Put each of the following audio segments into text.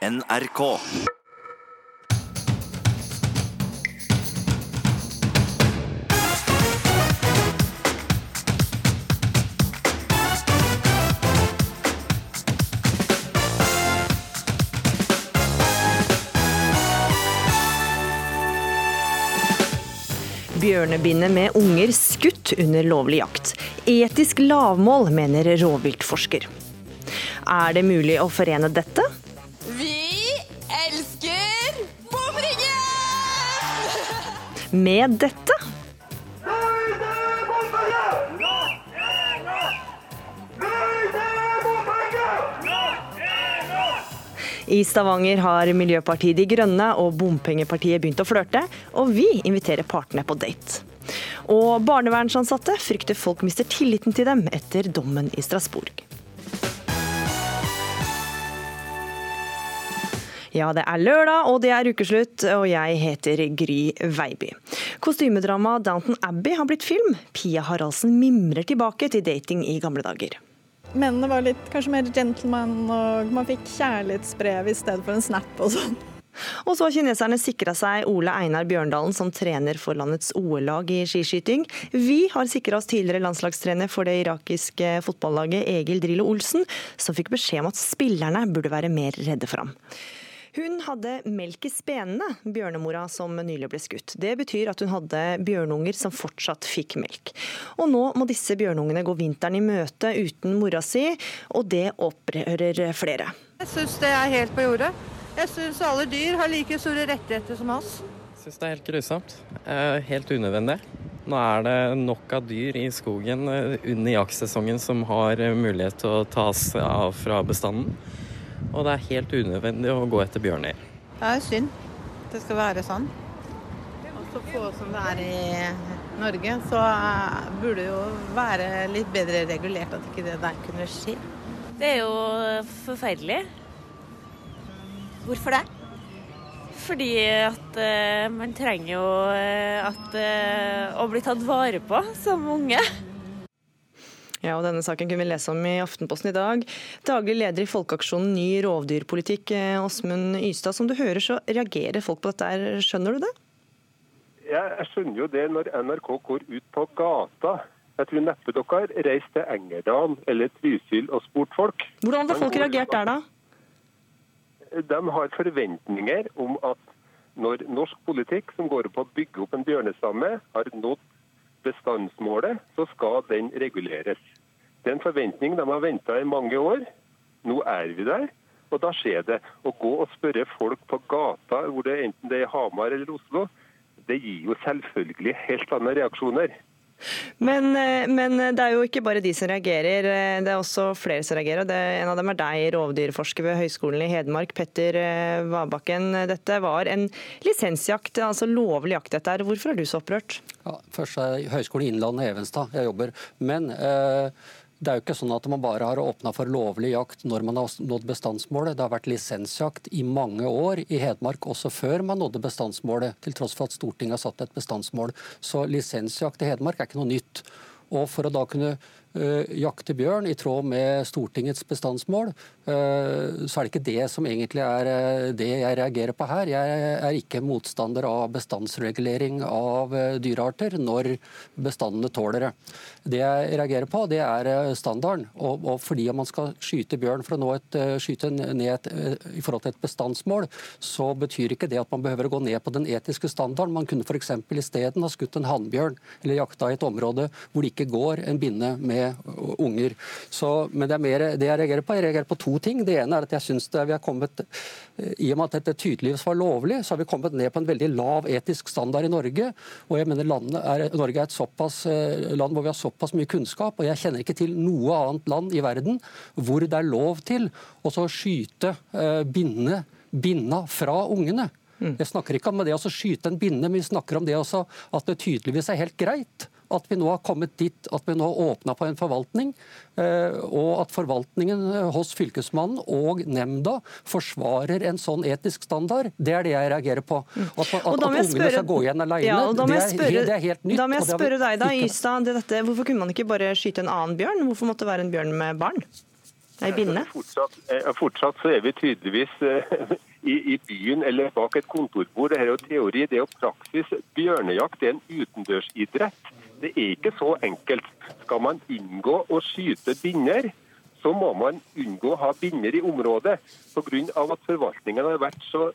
NRK. Bjørnebindet med unger skutt under lovlig jakt. Etisk lavmål, mener rovviltforsker. Er det mulig å forene dette? Med dette? I Stavanger har Miljøpartiet De Grønne og Bompengepartiet begynt å flørte, og vi inviterer partene på date. Og barnevernsansatte frykter folk mister tilliten til dem etter dommen i Strasbourg. Ja, det er lørdag, og det er ukeslutt, og jeg heter Gry Veiby. Kostymedramaet Downton Abbey har blitt film. Pia Haraldsen mimrer tilbake til dating i gamle dager. Mennene var litt kanskje mer gentleman, og man fikk kjærlighetsbrev i stedet for en snap og sånn. Og så har kineserne sikra seg Ole Einar Bjørndalen som trener for landets OL-lag i skiskyting. Vi har sikra oss tidligere landslagstrener for det irakiske fotballaget Egil Drillo Olsen, som fikk beskjed om at spillerne burde være mer redde for ham. Hun hadde melk i spenene, bjørnemora som nylig ble skutt. Det betyr at hun hadde bjørnunger som fortsatt fikk melk. Og nå må disse bjørnungene gå vinteren i møte uten mora si, og det opprører flere. Jeg syns det er helt på jordet. Jeg syns alle dyr har like store rettigheter som oss. Jeg syns det er helt grusomt. Eh, Helt unødvendig. Nå er det nok av dyr i skogen eh, under jaktsesongen som har mulighet til å tas av fra bestanden. Og det er helt unødvendig å gå etter bjørner. Det er synd det skal være sånn. Og så få som det er i Norge, så eh, burde det jo være litt bedre regulert at ikke det der kunne skje. Det er jo forferdelig. Hvorfor det? Fordi at eh, man trenger jo eh, at, å bli tatt vare på som unge. Ja, og Denne saken kunne vi lese om i Aftenposten i dag. Daglig leder i Folkeaksjonen ny rovdyrpolitikk, eh, Åsmund Ystad. Som du hører så reagerer folk på dette. her. Skjønner du det? Jeg, jeg skjønner jo det når NRK går ut på gata. Jeg tror neppe dere har reist til Engerdal eller Trysil og spurt folk. Hvordan hadde folk reagert der, da? De har forventninger om at når norsk politikk som går på å bygge opp en bjørnestamme, har nådd bestandsmålet, så skal den reguleres. Det er en forventning de har venta i mange år. Nå er vi der, og da skjer det. Å gå og spørre folk på gata, hvor det enten det er Hamar eller Oslo, det gir jo selvfølgelig helt andre reaksjoner. Men, eh, men det er jo ikke bare de som reagerer, eh, det er også flere som reagerer. og Det, en av dem er deg, rovdyrforsker ved Høgskolen i Hedmark, Petter eh, Vabakken. Dette var en lisensjakt, altså lovlig jakt dette her. Hvorfor er du så opprørt? Ja, først er Høgskolen Innlandet Evenstad jeg jobber. Men eh, det er jo ikke sånn at man bare har åpna for lovlig jakt når man har nådd bestandsmålet. Det har vært lisensjakt i mange år i Hedmark, også før man nådde bestandsmålet, til tross for at Stortinget har satt et bestandsmål. Så lisensjakt i Hedmark er ikke noe nytt. Og for å da kunne jakte bjørn i tråd med Stortingets bestandsmål, eh, så er det ikke det som egentlig er eh, det jeg reagerer på her. Jeg er ikke motstander av bestandsregulering av eh, dyrearter når bestandene tåler det. Det jeg reagerer på, det er eh, standarden. Og, og fordi man skal skyte bjørn for å nå et, eh, skyte ned et, eh, i forhold til et bestandsmål, så betyr ikke det at man behøver å gå ned på den etiske standarden. Man kunne f.eks. isteden ha skutt en hannbjørn eller jakta i et område hvor det ikke går en binne med unger. Så, men det er mer det jeg reagerer på. Jeg reagerer på to ting. Det ene er at jeg syns vi har kommet I og med at dette tydeligvis var lovlig, så har vi kommet ned på en veldig lav etisk standard i Norge. Og jeg mener er, Norge er et såpass eh, land hvor vi har såpass mye kunnskap, og jeg kjenner ikke til noe annet land i verden hvor det er lov til å så skyte eh, binne, binna fra ungene. Jeg snakker ikke om det å skyte en binne, men vi snakker om det også at det tydeligvis er helt greit at vi nå har kommet dit at vi nå har åpna på en forvaltning, eh, og at forvaltningen hos Fylkesmannen og nemnda forsvarer en sånn etisk standard. Det er det jeg reagerer på. At, at, at ungene spørre- skal gå igjen alene, Ja, og da må det, er, spørre- det er helt nytt. Da må jeg spørre deg da, Ystad. det- Dette, hvorfor kunne man ikke bare skyte en annen bjørn? Hvorfor måtte det være en bjørn med barn? Nei? Fortsatt, eh, fortsatt så er vi tydeligvis eh, i, i byen eller bak et kontorbord. Dette er jo teori, det er jo praksis. Bjørnejakt er en utendørsidrett. Det er ikke så enkelt. Skal man inngå å skyte binner, så må man unngå å ha binner i området. Pga. at forvaltningen har vært så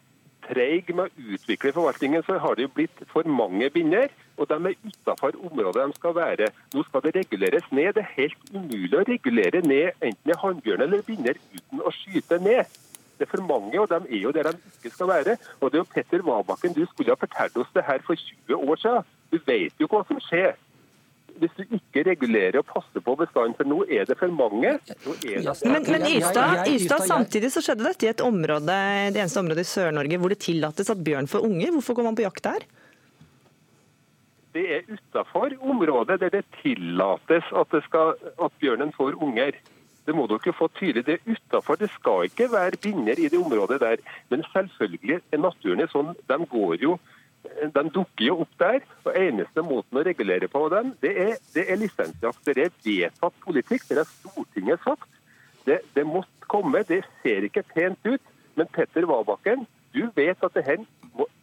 treig med å utvikle forvaltningen, så har det jo blitt for mange binner. Og de er utafor området de skal være. Nå skal det reguleres ned. Det er helt umulig å regulere ned enten hannbjørn eller binner uten å skyte ned. Det er for mange, og de er jo der de ikke skal være. Og det er jo Petter Wabakken, du skulle ha fortalt oss det her for 20 år siden. Du vet jo hva som skjer hvis du ikke regulerer og passer på bestanden, for nå er det for mange Men, men Ystad, Ystad, samtidig så skjedde dette i et område, det eneste området i Sør-Norge hvor det tillates at bjørn får unger. Hvorfor går man på jakt der? Det er utafor området der det tillates at, det skal, at, bjørnen får unger. Det må dere få tydelig. Det er utafor. Det skal ikke være binner i det området der. Men selvfølgelig er naturen sånn. De går jo de dukker jo opp der. og Eneste måten å regulere på dem, det er, det er lisensjakt. Det er vedtatt politikk. Det har Stortinget sagt. Det, det måtte komme. Det ser ikke pent ut. Men Petter Wabakken, du vet at her,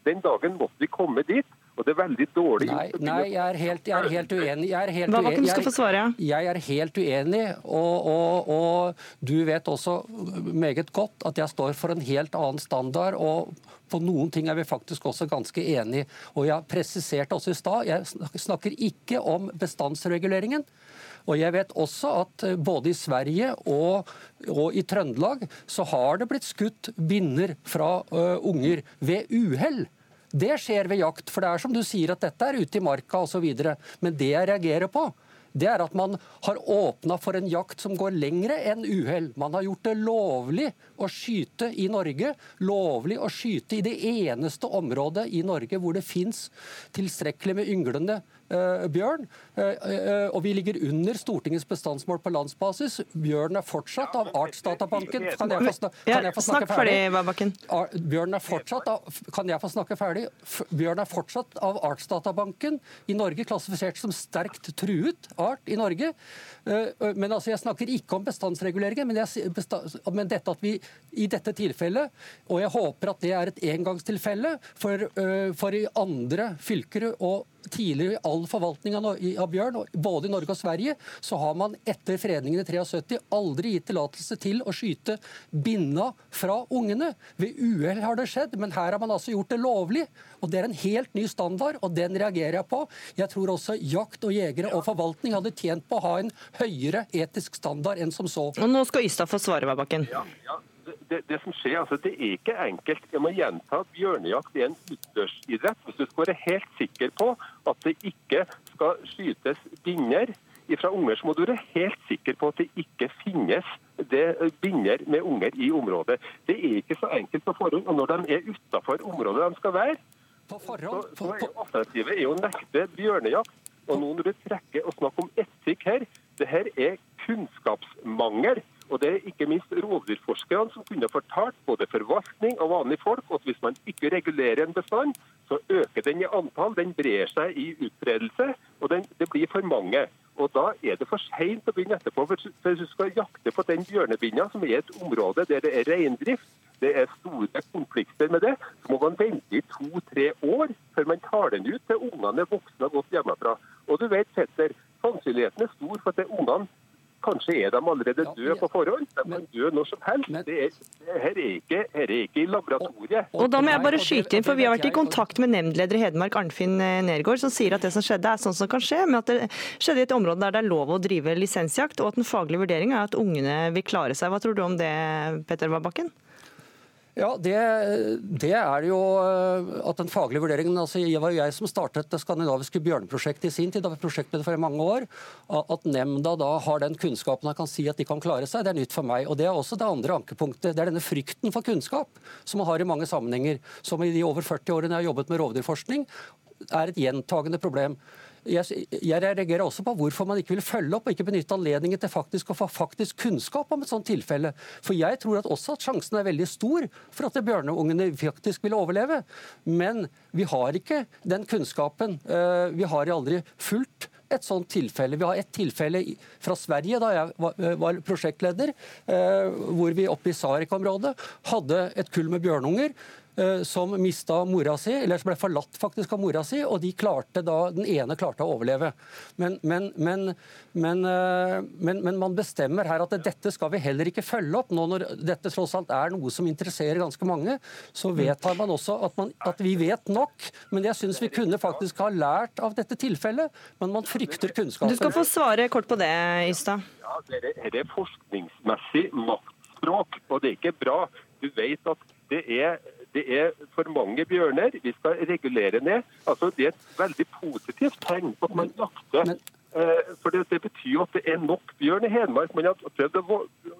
den dagen måtte vi komme dit. Og det er veldig dårlig Nei, nei jeg, er helt, jeg er helt uenig. Jeg er helt uenig. Jeg. Jeg er helt uenig, og, og, og, du vet også meget godt at jeg står for en helt annen standard. og på noen ting er vi faktisk også ganske enige. Og jeg presiserte også i stad, jeg snakker ikke om bestandsreguleringen. Og jeg vet også at eh, både i Sverige og, og i Trøndelag så har det blitt skutt binner fra uh, unger ved uhell. Det skjer ved jakt, for det er som du sier at dette er ute i marka osv. Men det jeg reagerer på, det er at man har åpna for en jakt som går lengre enn uhell. Man har gjort det lovlig å skyte i Norge. Lovlig å skyte i det eneste området i Norge hvor det fins tilstrekkelig med ynglende bjørn. Uh, uh, og vi ligger under Stortingets bestandsmål på landsbasis. Bjørnen er fortsatt av Artsdatabanken Kan jeg få, snak kan jeg få snakke ferdig? Bjørnen er fortsatt av, Kan jeg få snakke ferdig? Bjørn er fortsatt av Artsdatabanken i Norge klassifisert som sterkt truet art i Norge. Men altså, Jeg snakker ikke om bestandsreguleringer, men, jeg, men dette at vi i dette tilfellet, og jeg håper at det er et engangstilfelle, for, for i andre fylker og tidligere i all forvaltning av, bjørn, både i Norge og Sverige, så har man etter fredningen i 73 aldri gitt tillatelse til å skyte binna fra ungene. Ved uhell har det skjedd, men her har man altså gjort det lovlig. Og Det er en helt ny standard, og den reagerer jeg på. Jeg tror også jakt og jegere og forvaltning hadde tjent på å ha en høyere etisk standard enn som så. Og Nå skal Ystad få svare, Vabakken. Ja, ja det, det, som skjer, altså, det er ikke enkelt. Jeg må gjenta at bjørnejakt er en utendørsidrett. Hvis du skal være helt sikker på at det ikke skal skytes binner fra unger, så må du være helt sikker på at det ikke finnes det binner med unger i området. Det er ikke så enkelt på forhånd. Og når de er utafor området de skal være, på forhånd, så, så er alternativet er å nekte bjørnejakt. Og nå når du trekker og snakker om etikk her, det her er kunnskapsmangel. Og Det er ikke minst rovdyrforskerne som kunne fortalt både forvaltning og vanlige folk at hvis man ikke regulerer en bestand, så øker den i antall, den brer seg i utbredelse, og den, det blir for mange. Og Da er det for seint å begynne etterpå. for Hvis du skal jakte på den bjørnebinna, som er et område der det er reindrift, det er store konflikter med det, så må man vente i to-tre år før man tar den ut til ungene er voksne og gått hjemmefra. Og du vet, Petter, sannsynligheten er stor for at ungene Kanskje er de allerede døde på forhånd. De kan dø når som helst. Det er, her, er ikke, her er ikke i laboratoriet. Og da må jeg bare skyte inn, for Vi har vært i kontakt med nemndleder i Hedmark, Arnfinn eh, Nergård, som sier at det som skjedde er sånn som kan skje, men at det skjedde i et område der det er lov å drive lisensjakt, og at den faglige vurderinga er at ungene vil klare seg. Hva tror du om det, Petter Wabakken? Ja, det, det, er jo eh, at den faglige vurderingen altså Det var jo jeg som startet det skandinaviske bjørneprosjektet i sin tid. Var prosjektet for mange år. At nemnda da har den kunnskapen og kan si at de kan klare seg, det er nytt for meg. Og Det er også det andre ankepunktet. Det er denne frykten for kunnskap som man har i mange sammenhenger. Som i de over 40 årene jeg har jobbet med rovdyrforskning, er et gjentagende problem jeg, reagerer også på hvorfor man ikke vil følge opp og ikke benytte anledningen til faktisk å få faktisk kunnskap om et sånt tilfelle. For jeg tror at også at sjansen er veldig stor for at bjørneungene faktisk vil overleve. Men vi har ikke den kunnskapen. Eh, vi har aldri fulgt et sånt tilfelle. Vi har et tilfelle fra Sverige, da jeg var, var prosjektleder, eh, hvor vi oppe i Sarek-området hadde et kull med bjørnunger Eh, som mista mora si, eller som ble forlatt faktisk av mora si, og de klarte da, den ene klarte å overleve. Men, men, men, men, man bestemmer her at dette skal vi heller ikke følge opp. Nå når dette tross alt er noe som interesserer ganske mange, så vedtar man også at, man, at vi vet nok. Men jeg syns vi kunne faktisk ha lært av dette tilfellet, men man frykter kunnskapen. Du skal få svare kort på det, Ystad. Ja, det er forskningsmessig maktspråk, og det er ikke bra. Du vet at det er det er for mange bjørner. Vi skal regulere ned. Altså, det er et veldig positivt tegn at man jakter for det, det, betyr jo at det er nok bjørn i Hedmark. Man har prøvd å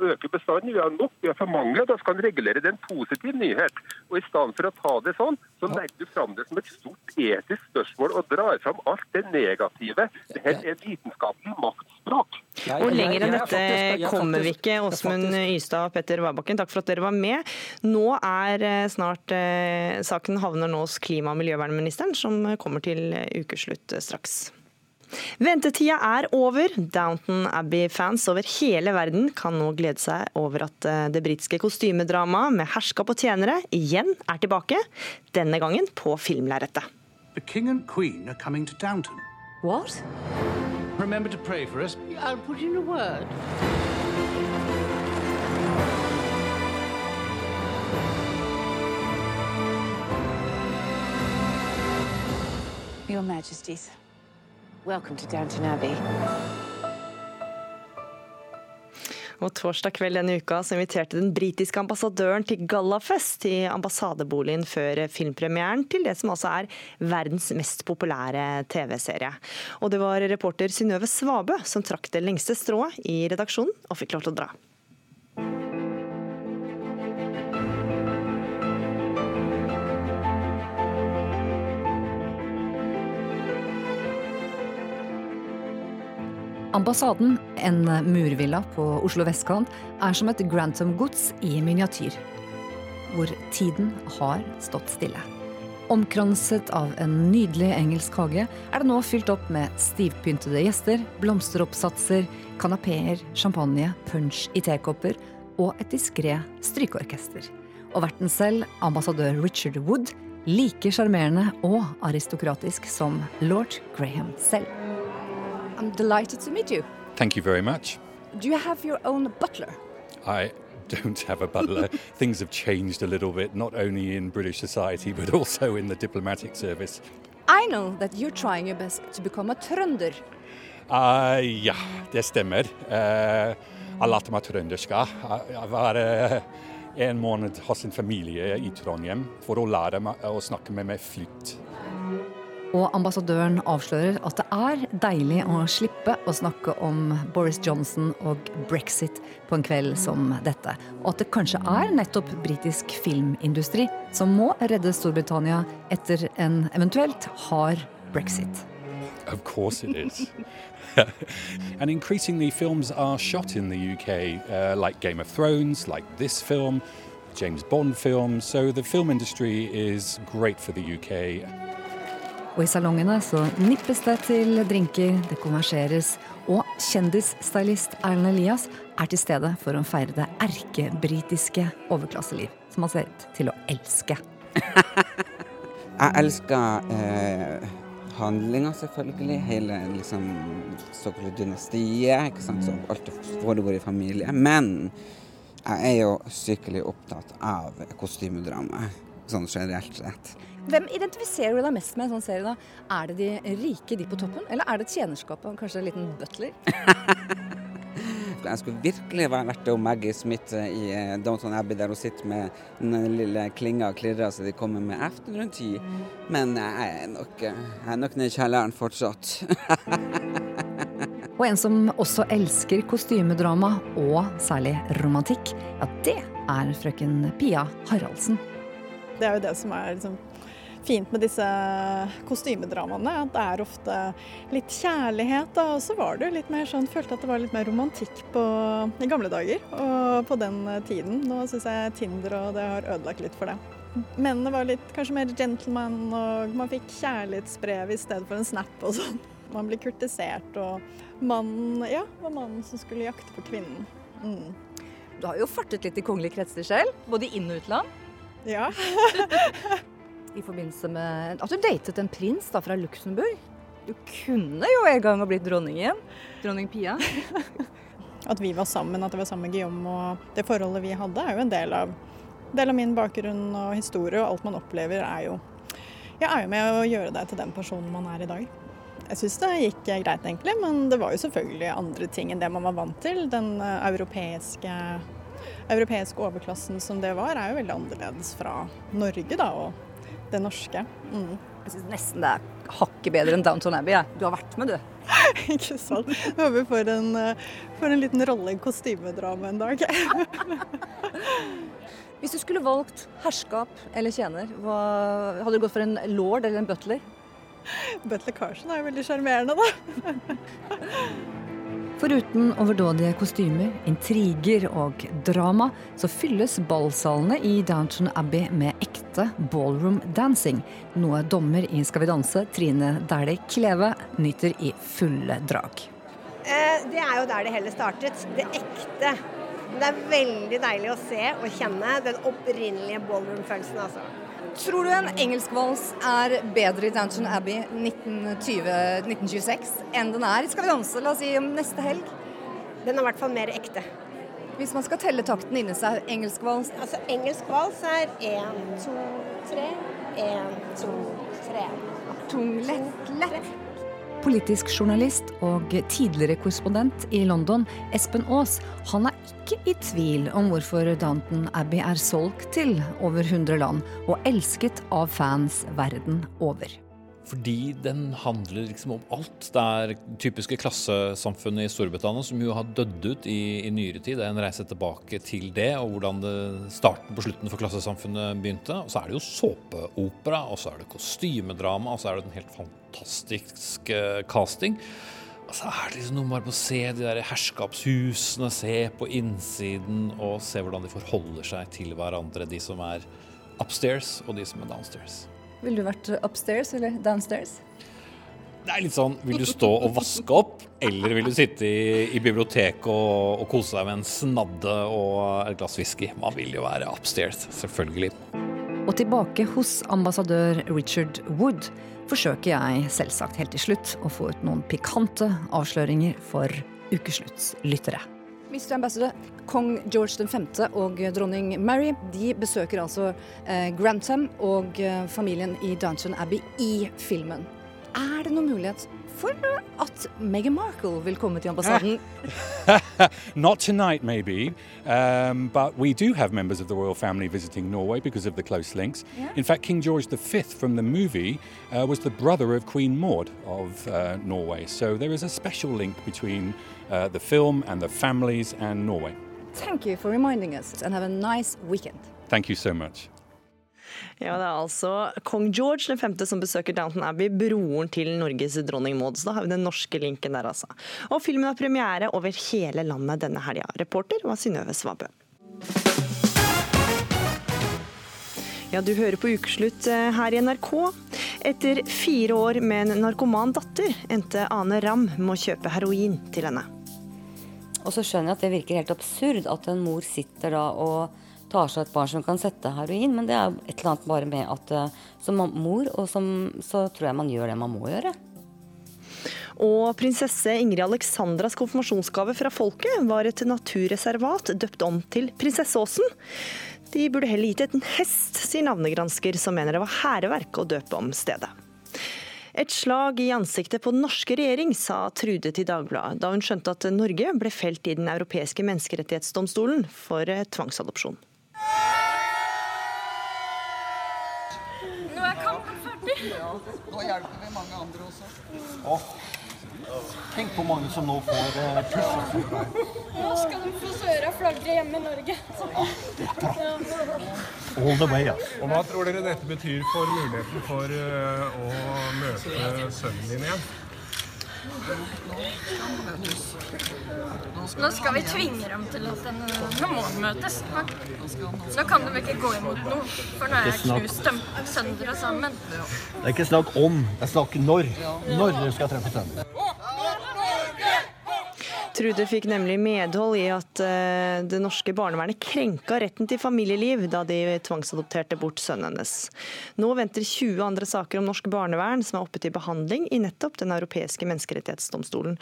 øke bestanden. Vi har nok, vi har for mange. Da skal man regulere. Det er en positiv nyhet. Og I stedet for å ta det sånn, så legger du fram det som et stort etisk spørsmål og drar fram alt det negative. Dette er vitenskapelig maktspråk. Og lenger enn dette kommer vi ikke. Åsmund Ystad og Petter Wabakken, takk for at dere var med. Nå er eh, snart eh, saken havner nå hos klima- og miljøvernministeren, som kommer til ukeslutt straks. Ventetida er over. Downton Abbey-fans over hele verden kan nå glede seg over at eh, det britiske kostymedramaet med herskap og tjenere igjen er tilbake. Denne gangen på filmlerretet. The king and queen are coming to Downton. What? Remember to pray for us. I'll put in a word. Your Majesties. Welcome to Downton Abbey. Og Torsdag kveld denne uka så inviterte den britiske ambassadøren til gallafest i ambassadeboligen før filmpremieren til det som altså er verdens mest populære TV-serie. Og det var reporter Synnøve Svabø som trakk det lengste strået i redaksjonen, og fikk lov til å dra. Ambassaden, en murvilla på Oslo vestkant, er som et Grantham-gods i miniatyr. Hvor tiden har stått stille. Omkranset av en nydelig engelsk hage er det nå fylt opp med stivpyntede gjester, blomsteroppsatser, kanapeer, champagne, punch i tekopper og et diskré strykeorkester. Og verten selv, ambassadør Richard Wood, like sjarmerende og aristokratisk som lord Graham selv. I'm delighted to meet you. Thank you very much. Do you have your own butler? I don't have a butler. Things have changed a little bit, not only in British society, but also in the diplomatic service. I know that you're trying your best to become a trønder. Uh, ja, det stemmer. Uh, jeg lærte meg trøndersk. Jeg var uh, en måned hos en familie i Trondheim for å lære meg å snakke med meg flytt. Og ambassadøren avslører at det er deilig å slippe å snakke om Boris Johnson og brexit på en kveld som dette. Og at det kanskje er nettopp britisk filmindustri som må redde Storbritannia etter en eventuelt hard brexit. Of course it is. and increasingly films are shot in the UK, uh, like Game of Thrones, like this film, James Bond films. So the film industry is great for the UK. Og i salongene så nippes det til drinker, det konverseres, og kjendisstylist Erlend Elias er til stede for å feire det erkebritiske overklasseliv, som han ser ut til å elske. Jeg elsker eh, handlinga, selvfølgelig. Hele liksom, såkalte dynastiet. ikke sant, som alltid foregår i familie. Men jeg er jo sykelig opptatt av kostymedrama, sånn generelt sett. Hvem identifiserer du deg mest med i en sånn serie? da? Er det de rike, de på toppen, eller er det tjenerskapet og kanskje en liten butler? Jeg skulle virkelig vært om Maggie Smith eh, i eh, Downton Abbey, der hun sitter med den lille klinga og klirrer så de kommer med afternoon tea. Men jeg er nok, eh, jeg er nok nede i kjelleren fortsatt. og en som også elsker kostymedrama, og særlig romantikk, ja det er frøken Pia Haraldsen. Det er jo det som er liksom fint med disse kostymedramaene. At det er ofte litt kjærlighet. Da. Og så var det jo litt mer sånn, følte at det var litt mer romantikk på, i gamle dager og på den tiden. Nå syns jeg Tinder og det har ødelagt litt for det. Mennene var litt kanskje mer gentleman, og man fikk kjærlighetsbrev i stedet for en snap og sånn. Man blir kurtisert, og mannen ja, var mannen som skulle jakte på kvinnen. Mm. Du har jo fartet litt i kongelige kretser selv, både inn- og utland. Ja. I forbindelse med at du datet en prins da fra Luxembourg. Du kunne jo en gang ha blitt igjen. Dronning Pia. At vi var sammen, at det var sammen med Guillaume og det forholdet vi hadde, er jo en del av, del av min bakgrunn og historie, og alt man opplever er jo Jeg er jo med å gjøre deg til den personen man er i dag. Jeg syns det gikk greit, egentlig, men det var jo selvfølgelig andre ting enn det man var vant til. Den eh, europeiske, europeiske overklassen som det var, er jo veldig annerledes fra Norge, da, og det norske. Mm. Jeg syns nesten det er hakket bedre enn Downton Abbey. jeg. Du har vært med, du. Ikke sant. Jeg håper vi får en, eh, får en liten rolle i kostymedrama en dag. Hvis du skulle valgt herskap eller tjener, hva, hadde du gått for en lord eller en butler? Butler Carson er jo veldig sjarmerende, da. Foruten overdådige kostymer, intriger og drama, så fylles ballsalene i Downton Abbey med ekte ballroom dancing. Noe dommer i Skal vi danse, Trine Dæhlie Kleve, nyter i fulle drag. Eh, Det er jo der det hele startet. Det ekte. Det er veldig deilig å se og kjenne den opprinnelige ballroom-følelsen, altså. Tror du en engelsk vals er bedre i Downton Abbey 1920-1926 enn den er i Skal vi danse, la oss si om neste helg? Den er i hvert fall mer ekte. Hvis man skal telle takten inni seg, engelsk vals Altså, engelsk vals er én, to, tre. Én, to, tre. Tung, lett, lett. Politisk journalist og tidligere korrespondent i London, Espen Aas, han er ikke i tvil om hvorfor Downton Abbey er solgt til over 100 land og elsket av fans verden over. Fordi den handler liksom om alt. Det er typiske klassesamfunnet i Storbritannia som jo har dødd ut i, i nyere tid. Det er en reise tilbake til det, og hvordan det, starten på slutten for klassesamfunnet begynte. Og så er det jo såpeopera, og så er det kostymedrama, og så er det en helt fantastisk eh, casting. Og så er det liksom noe på å se de der herskapshusene, se på innsiden og se hvordan de forholder seg til hverandre, de som er upstairs og de som er downstairs. Ville du vært upstairs eller downstairs? Det er litt sånn Vil du stå og vaske opp, eller vil du sitte i, i biblioteket og, og kose deg med en snadde og et glass whisky? Man vil jo være upstairs, selvfølgelig. Og tilbake hos ambassadør Richard Wood forsøker jeg selvsagt helt til slutt å få ut noen pikante avsløringer for ukesluttslyttere. lyttere. Mr. Ambassador, kong George 5. og dronning Mary de besøker altså eh, Grantham og eh, familien i Downton Abbey i filmen. Er det noen mulighet for at Meghan Markle vil komme til ambassaden? Not tonight, maybe, um, but we do have members of the royal family visiting Norway because of the close links. Yeah. In fact, King George V from the movie uh, was the brother of Queen Maud of uh, Norway. So there is a special link between uh, the film and the families and Norway. Thank you for reminding us and have a nice weekend. Thank you so much. Ja, Det er altså kong George 5. som besøker Downton Abbey, broren til Norges dronning Maud. Så da har vi den norske linken der, altså. Og filmen har premiere over hele landet denne helga. Reporter var Synnøve Svabø. Ja, du hører på Ukeslutt eh, her i NRK. Etter fire år med en narkoman datter endte Ane Ram med å kjøpe heroin til henne. Og så skjønner jeg at det virker helt absurd at en mor sitter da og tar seg et barn som kan sette heroin, men det er et eller annet bare med at eh, som mor og som, så tror jeg man gjør det man må gjøre. Og prinsesse Ingrid Alexandras konfirmasjonsgave fra folket var et naturreservat døpt om til Prinsesseåsen. De burde heller gitt et hest, sier navnegransker, som mener det var hærverk å døpe om stedet. Et slag i ansiktet på den norske regjering, sa Trude til Dagbladet da hun skjønte at Norge ble felt i Den europeiske menneskerettighetsdomstolen for eh, tvangsadopsjon. Nå er kampen ferdig. Nå hjelper vi mange andre også. tenk på mange som nå får push. Nå skal de få søre flagre hjemme i Norge. All the way, altså. Og Hva tror dere dette betyr for muligheten for eh, å møte sønnen din igjen? Nå skal vi tvinge dem til at den, må møtes. Nå kan de ikke gå imot noe, for nå har jeg knust dem sønder og sammen. Det er ikke snakk om, det er snakk når. Når du skal treffe sønnen. Trude fikk nemlig medhold i at eh, det norske barnevernet krenka retten til familieliv da de tvangsadopterte bort sønnen hennes. Nå venter 20 andre saker om norsk barnevern som er oppe til behandling i nettopp Den europeiske menneskerettighetsdomstolen.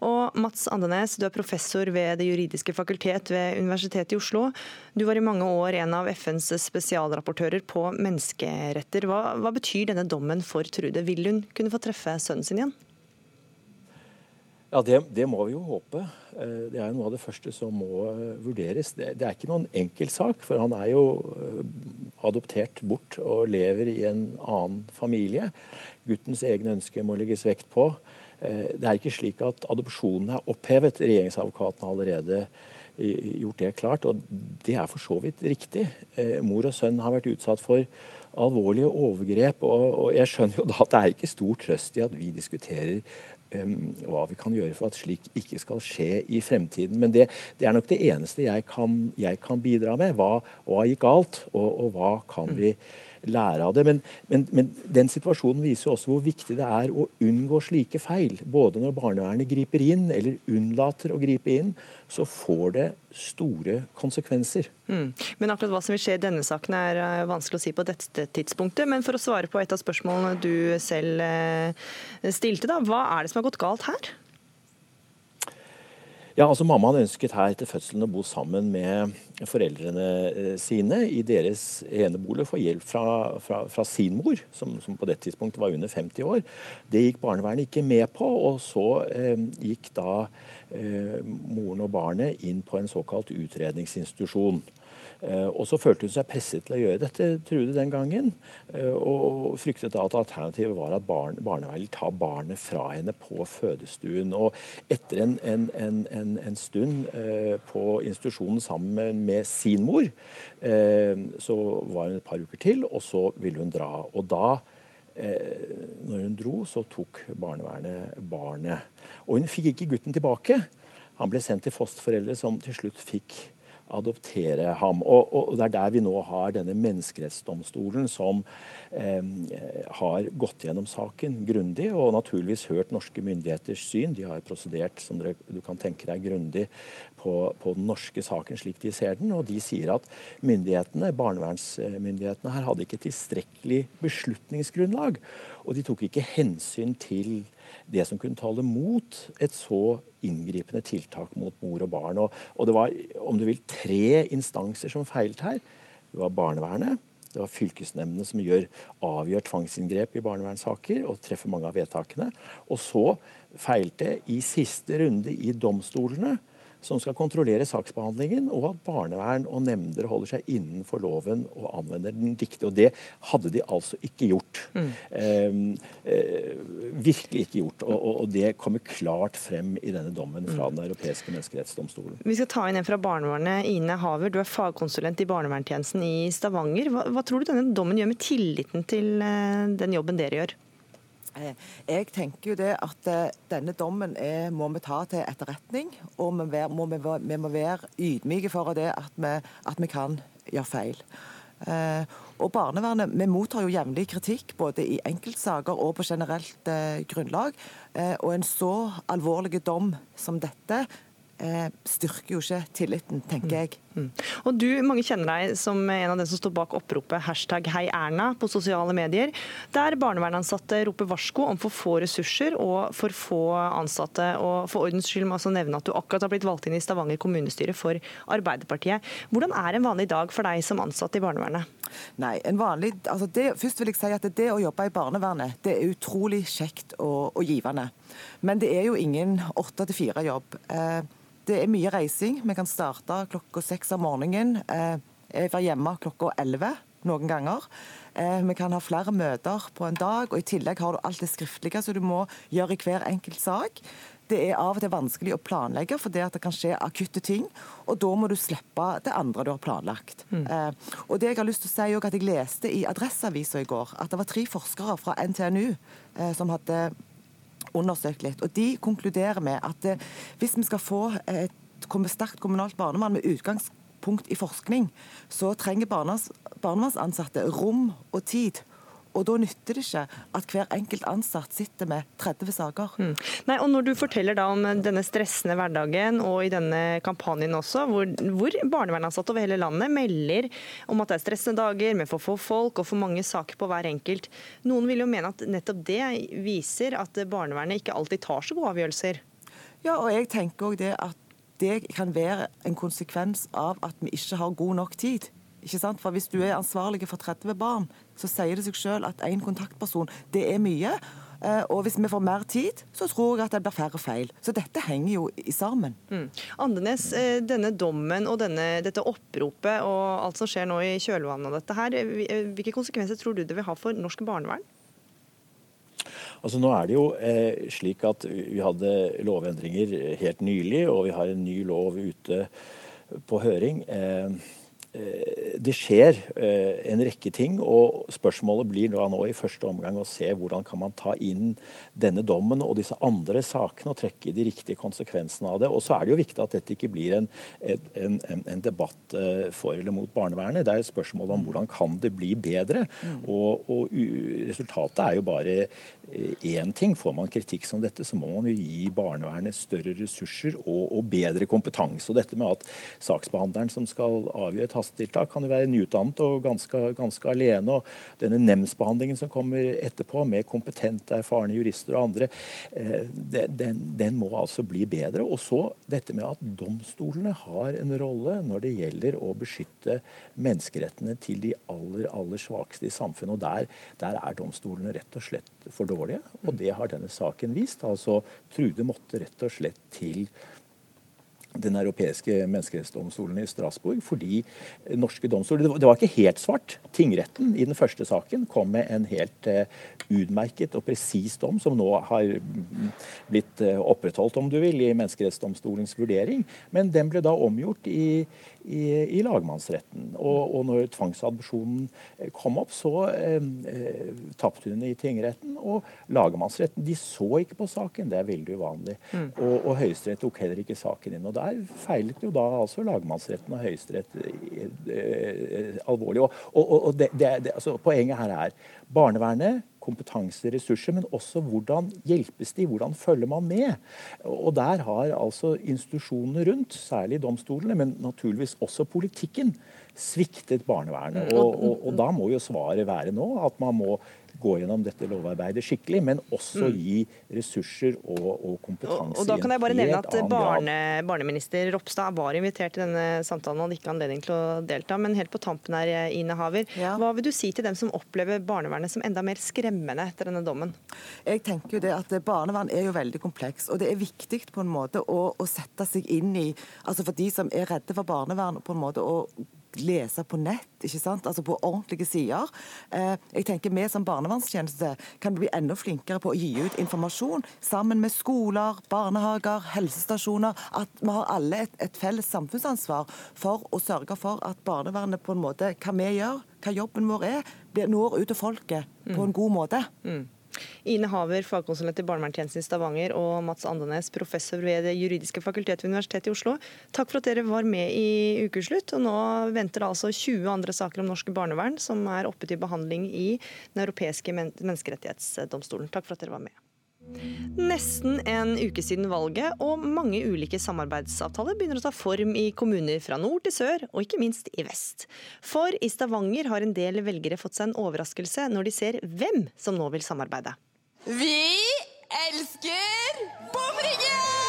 Og Mats Andenes, du er professor ved Det juridiske fakultet ved Universitetet i Oslo. Du var i mange år en av FNs spesialrapportører på menneskeretter. Hva, hva betyr denne dommen for Trude? Vil hun kunne få treffe sønnen sin igjen? Ja, det, det, må vi jo håpe. Eh, det er jo noe av det første som må eh, vurderes. Det, det er ikke noen enkel sak, for han er jo eh, adoptert bort og lever i en annen familie. Guttens egne ønsker må legges vekt på. Det er ikke slik at adopsjonen er opphevet. Regjeringsadvokaten har allerede gjort det klart, og det er for så vidt riktig. Mor og sønn har vært utsatt for alvorlige overgrep, og jeg skjønner jo da at det er ikke stor trøst i at vi diskuterer hva vi kan gjøre for at slik ikke skal skje i fremtiden. Men det, det er nok det eneste jeg kan, jeg kan bidra med. Hva, hva, gikk galt, og, og hva kan vi lære av det. Men, men, men, den situasjonen viser også hvor viktig det er å unngå slike feil. Både når barnevernet griper inn eller unnlater å gripe inn, så får det store konsekvenser. Mm. Men akkurat hva som vil skje i denne saken er eh, vanskelig å si på dette tidspunktet. Men for å svare på et av spørsmålene du selv eh, stilte, da. Hva er det som har gått galt her? Ja, altså Mammaen ønsket her etter fødselen å bo sammen med foreldrene eh, sine i deres enebolig få hjelp fra, fra, fra sin mor, som, som, på det tidspunktet var under 50 år. Det gikk barnevernet ikke med på, og så eh, gikk da eh, moren og barnet inn på en såkalt utredningsinstitusjon. Eh, og så følte hun seg presset til å gjøre dette, Trude, den gangen. Eh, og fryktet da at alternativet var at barn, barnevernet ville ta barnet fra henne på fødestuen. Og etter en, en, en, en stund eh, på institusjonen sammen med sin mor, så var hun et par uker til, og så ville hun dra. Og da når hun dro, så tok barnevernet barnet. Og hun fikk ikke gutten tilbake. Han ble sendt til fosterforeldre som til slutt fikk adoptere ham. Og, og, Det er der vi nå har denne menneskerettsdomstolen som eh, har gått gjennom saken grundig og naturligvis hørt norske myndigheters syn. De har prosedert som dere, du kan tenke deg grundig på, på, den norske saken slik de ser den. Og de sier at myndighetene, barnevernsmyndighetene her hadde ikke tilstrekkelig beslutningsgrunnlag. Og de tok ikke hensyn til det som kunne tale mot et så inngripende tiltak mot mor og barn. Og, og det var om du vil, tre instanser som feilet her. Det var barnevernet, det var fylkesnemndene som gjør, avgjør tvangsinngrep i barnevernssaker og treffer mange av vedtakene. Og så feilte i siste runde i domstolene som skal kontrollere saksbehandlingen, og at barnevern og nemnder holder seg innenfor loven og anvender den riktig. Og det hadde de altså ikke gjort. Mm. Eh, eh, virkelig ikke gjort. Og, og, og, det kommer klart frem i denne dommen fra mm. Den europeiske menneskerettsdomstolen. Vi skal ta inn en fra barnevernet. Ine Haver, du er fagkonsulent i barnevernstjenesten i Stavanger. Hva, hva tror du denne dommen gjør med tilliten til eh, den jobben dere gjør? Eh, jeg tenker jo det at eh, denne dommen er, må vi ta til etterretning. Og vi, være, må, vi, vi, må være ydmyke for det at vi, at vi kan gjøre feil. Eh, og barnevernet, Vi mottar jo jevnlig kritikk både i enkeltsaker og på generelt eh, grunnlag. Eh, og en så alvorlig dom som dette styrker jo ikke tilliten, tenker jeg. Mm. Og du, Mange kjenner deg som en av dem som står bak oppropet hashtag Hei Erna på sosiale medier, der barnevernansatte roper varsko om for få ressurser og for få ansatte. Og For ordens skyld må også nevne at du akkurat har blitt valgt inn i Stavanger kommunestyre for Arbeiderpartiet. Hvordan er en vanlig dag for deg som ansatt i barnevernet? Nei, en vanlig, altså det, Først vil jeg si at det å jobbe i barnevernet det er utrolig kjekt og, og givende. Men det er jo ingen åtte til fire-jobb. Eh, det er mye reising. Vi kan starte klokka seks om morgenen. være jeg var hjemme klokka elleve noen ganger. Eh, vi kan ha flere møter på en dag, og i tillegg har du alt det skriftlige som du må gjøre i hver enkelt sak. Det er av og til vanskelig å planlegge, for det, at det kan skje akutte ting. Og da må du slippe det andre du har planlagt. Mm. Eh, og det Jeg har lyst til å si at jeg leste i Adresseavisa i går at det var tre forskere fra NTNU som hadde undersøkt litt. og De konkluderer med at eh, hvis vi skal få et sterkt kommunalt barnevern med utgangspunkt i forskning, så trenger barnevernsansatte rom og tid og da nytter det ikke at hver enkelt ansatt sitter med 30 saker. Mm. Nei, og Når du forteller da om denne stressende hverdagen og i denne kampanjen også, hvor, hvor barnevernsansatte over hele landet melder om at det er stressende dager med for få folk og for mange saker på hver enkelt. Noen vil jo mene at nettopp det viser at barnevernet ikke alltid tar så gode avgjørelser. Ja, og jeg tenker også det at det kan være en konsekvens av at vi ikke har god nok tid. Ikke sant? For Hvis du er ansvarlig for 30 barn, så sier det seg selv at én kontaktperson det er mye. Eh, og hvis vi får mer tid, så tror jeg at det blir færre feil. Så dette henger jo i sammen. Mm. Andenes, eh, denne dommen og denne, dette oppropet og alt som skjer nå i kjølvannet av dette her, eh, hvilke konsekvenser tror du det vil ha for norsk barnevern? Altså Nå er det jo eh, slik at vi hadde lovendringer helt nylig, og vi har en ny lov ute på høring. Eh, det skjer eh, en rekke ting, og spørsmålet blir da nå i første omgang å se hvordan kan man ta inn denne dommen og disse andre sakene og trekke de riktige konsekvensene av det. Og så er det jo viktig at dette ikke blir en, en, en, en debatt eh, for eller mot barnevernet. Det er et spørsmål om hvordan kan det bli bedre. Mm. Og, og resultatet er jo bare én ting. Får man kritikk som dette, så må man jo gi barnevernet større ressurser og, og bedre kompetanse. Og dette med at saksbehandleren som skal avgjøre et hastetiltak kan jo være nyutdannet og ganske, ganske alene. og Denne nemndsbehandlingen som kommer etterpå, med kompetente, erfarne jurister og andre, eh, den, den, må altså bli bedre. Og så dette med at domstolene har en rolle når det gjelder å beskytte menneskerettene til de aller, aller svakeste i samfunnet. og der, der er domstolene rett og slett for dårlige, og det har denne saken vist. Altså, Trude måtte rett og slett til den europeiske menneskerettsdomstolen i Strasbourg fordi norske domstoler Det var ikke helt svart. Tingretten i den første saken kom med en helt uh, utmerket og presis dom, som nå har blitt uh, opprettholdt, om du vil, i menneskerettsdomstolens vurdering. Men den ble da omgjort i i, i lagmannsretten. Og, og når tvangsadopsjonen eh, kom opp, så eh, eh, tapte hun i tingretten. Og lagmannsretten de så ikke på saken, det er veldig uvanlig. Mm. Og, og Høyesterett tok heller ikke saken inn. Og der feilet jo da altså lagmannsretten og Høyesterett eh, eh, alvorlig. Og, og det, det, det, altså, poenget her er barnevernet kompetanse, ressurser, men også hvordan hjelpes de, hvordan følger man med. Og Der har altså institusjonene rundt, særlig domstolene, men naturligvis også politikken, sviktet barnevernet. Mm. Og, og, og da må jo svaret være nå at man må gå gjennom dette lovarbeidet skikkelig, men også mm. gi ressurser og, og kompetanse. Og, og, da kan jeg bare nevne at barne, Barneminister Ropstad var invitert til denne samtalen og hadde ikke anledning til å delta. Men helt på tampen her, Ine Haver, ja. hva vil du si til dem som opplever barnevernet som enda mer skremmende etter denne dommen? Jeg tenker jo det at Barnevern er jo veldig kompleks, og det er viktig på en måte å, å sette seg inn i altså For de som er redde for barnevern, på en måte å lese på nett, ikke sant? altså på ordentlige sider. Eh, jeg tenker Vi som barnevernstjeneste kan bli enda flinkere på å gi ut informasjon sammen med skoler, barnehager, helsestasjoner. At vi har alle et, et felles samfunnsansvar for å sørge for at barnevernet på en måte, hva vi gjør, hva jobben vår er, når ut til folket på en god måte. Mm. Ine Haver, fagkonsulent i barnevernstjenesten i Stavanger, og Mats Andenes, professor ved Det juridiske fakultet ved Universitetet i Oslo. Takk for at dere var med i Ukeslutt. Og nå venter det altså 20 andre saker om norsk barnevern som er oppe til behandling i Den europeiske menneskerettighetsdomstolen. Takk for at dere var med. Nesten en uke siden valget, og mange ulike samarbeidsavtaler begynner å ta form i kommuner fra nord til sør, og ikke minst i vest. For i Stavanger har en del velgere fått seg en overraskelse når de ser hvem som nå vil samarbeide. Vi elsker bomringen!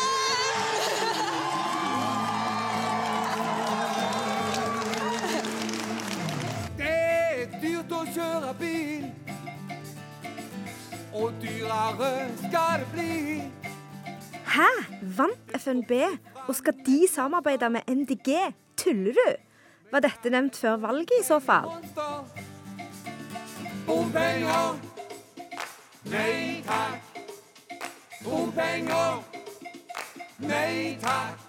Og dyrere skal det bli. Hæ? Vant FNB, og skal de samarbeide med MDG? Tuller du? Var dette nevnt før valget i så fall? Bompenger, nei takk. Bompenger, nei takk.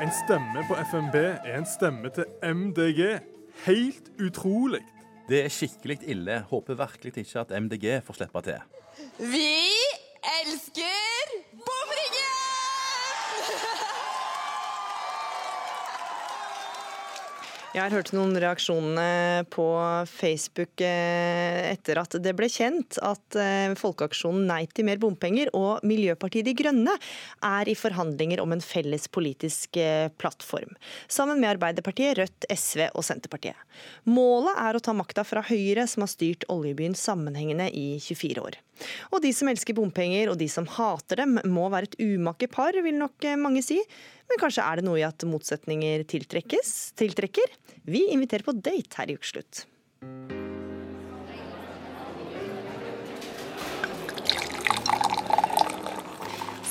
En stemme på FNB er en stemme til MDG. Helt utrolig. Det er skikkelig ille. Håper virkelig ikke at MDG får slippe til. Vi elsker bomringen! Jeg har hørt noen reaksjonene på Facebook eh, etter at det ble kjent at eh, Folkeaksjonen Nei til mer bompenger og Miljøpartiet De Grønne er i forhandlinger om en felles politisk eh, plattform, sammen med Arbeiderpartiet, Rødt, SV og Senterpartiet. Målet er å ta makta fra Høyre, som har styrt oljebyen sammenhengende i 24 år. Og de som elsker bompenger og de som hater dem, må være et umake par, vil nok mange si. Men kanskje er det noe i at motsetninger tiltrekkes? tiltrekker? Vi inviterer på date her i Ukeslutt.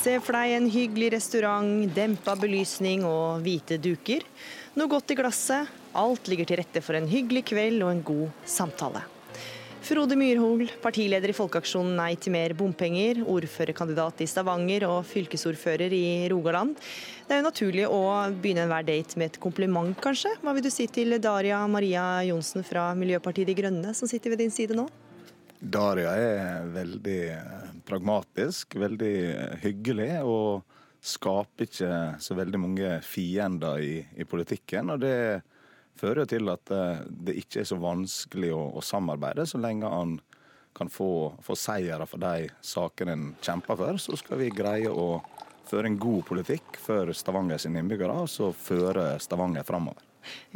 Se for deg en hyggelig restaurant, dempa belysning og hvite duker. Noe godt i glasset. Alt ligger til rette for en hyggelig kveld og en god samtale. Frode Myrhol, partileder i Folkeaksjonen Nei til mer bompenger, ordførerkandidat i Stavanger og fylkesordfører i Rogaland. Det er jo naturlig å begynne enhver date med et kompliment, kanskje. Hva vil du si til Daria Maria Johnsen fra Miljøpartiet De Grønne, som sitter ved din side nå? Daria er veldig pragmatisk, veldig hyggelig. og skaper ikke så veldig mange fiender i, i politikken. og det er fører til at eh, det ikke er så vanskelig å, å samarbeide, så lenge han kan få, få seire for de sakene en kjemper for. Så skal vi greie å føre en god politikk for Stavanger sine innbyggere, og så føre Stavanger framover.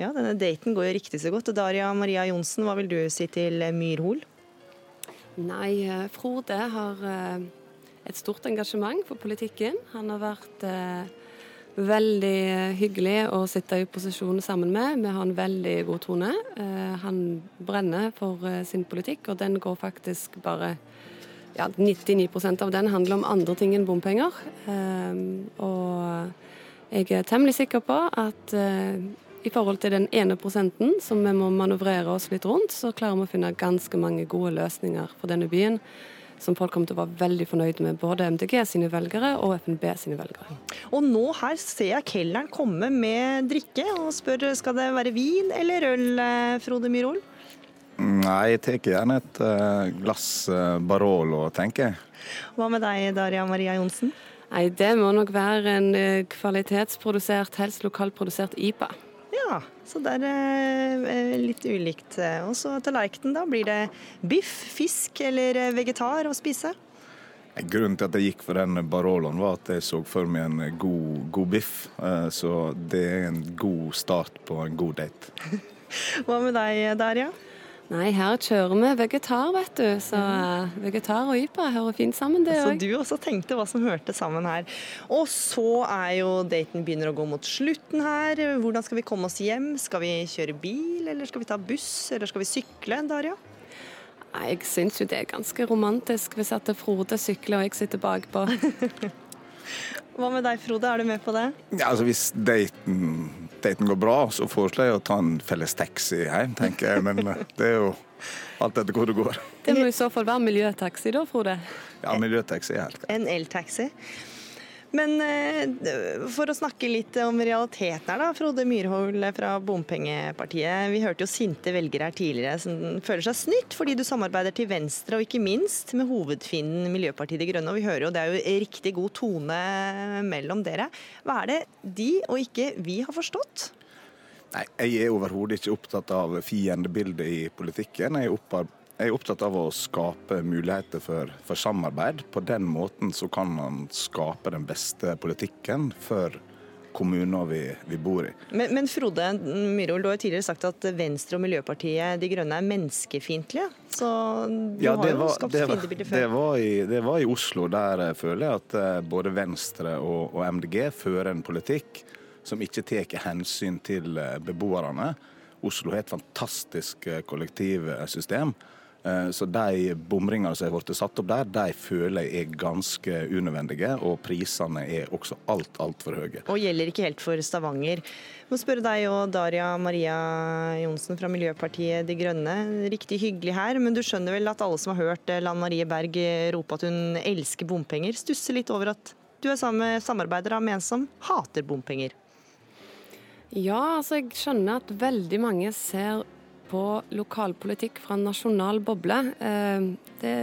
Ja, denne daten går jo riktig så godt. Daria Maria Johnsen, hva vil du si til Myrhol? Nei, eh, Frode har eh, et stort engasjement for politikken. Han har vært veldig hyggelig å sitte i posisjon sammen med. Vi har en veldig god tone. Eh, han brenner for eh, sin politikk, og den går faktisk bare ja, 99% av den handler om andre ting enn bompenger. Eh, og jeg er temmelig sikker på at i forhold til den ene prosenten som vi må manøvrere oss litt rundt, så klarer vi å finne ganske mange gode løsninger for denne byen som folk kommer til å være veldig fornøyde med, både MDG sine velgere og FNB sine velgere. Og nå her ser jeg kelneren komme med drikke og spør skal det være vin eller øl, eh, Frode Myrhol? Nei, jeg tar gjerne et uh, glass uh, Barolo, tenker jeg. Hva med deg, Daria Maria Johnsen? Nei, Det må nok være en kvalitetsprodusert, helst lokalprodusert IPA. Så det er eh, litt ulikt. Og så tallerkenen, da. Blir det biff, fisk eller eh, vegetar å spise? Grunnen til at jeg gikk for den Baroloen, var at jeg så for meg en god, god biff. Eh, så det er en god start på en god date. Hva med deg, Darja? Nei, her kjører vi vegetar, vet du. Så uh, vegetar og ypa hører fint sammen, det òg. Så du også tenkte hva som hørte sammen her. Og så er jo daten begynner å gå mot slutten her. Hvordan skal vi komme oss hjem? Skal vi kjøre bil, eller skal vi ta buss, eller skal vi sykle, Darja? Jeg syns jo det er ganske romantisk hvis at Frode sykler og jeg sitter bakpå. Hva med deg, Frode, er du med på det? Ja, altså Hvis daten, daten går bra, så foreslår jeg å ta en felles taxi hjem, tenker jeg. Men eh, det er jo alt etter hvor det går. Det må i så fall være miljøtaxi da, Frode? Ja, miljøtaxi er helt greit. En eltaxi. Men eh, for å snakke litt om realiteten her, da. Frode Myrhol fra Bompengepartiet. Vi hørte jo sinte velgere her tidligere som føler seg snytt fordi du samarbeider til venstre, og ikke minst med hovedfienden Miljøpartiet De Grønne. Og vi hører jo det er jo riktig god tone mellom dere. Hva er det de og ikke vi har forstått? Nei, Jeg er overhodet ikke opptatt av fiendebildet i politikken. Jeg er jeg er opptatt av å skape muligheter for, for, samarbeid. På den måten så kan man skape den beste politikken for kommuner vi, vi bor i. Men, men Frode Myhrvold, du har tidligere sagt at Venstre og Miljøpartiet De Grønne er menneskefiendtlige. Så du ja, har jo var, skapt fiendebilder før. Det var, i, det var, i, Oslo, der jeg føler jeg at eh, både Venstre og, og MDG fører en politikk som ikke tar hensyn til eh, beboerne. Oslo har et fantastisk eh, kollektivsystem. Eh, så de bomringene som har blitt satt opp der, de føler jeg er ganske unødvendige. Og prisene er også alt, altfor høye. Og gjelder ikke helt for Stavanger. Jeg må spørre deg og Daria Maria Johnsen fra Miljøpartiet De Grønne. Riktig hyggelig her, men du skjønner vel at alle som har hørt Lan Marie Berg rope at hun elsker bompenger, stusser litt over at du er sammen med samarbeidere med en som hater bompenger? Ja, altså jeg skjønner at veldig mange ser på lokalpolitikk fra en nasjonal boble. Eh, det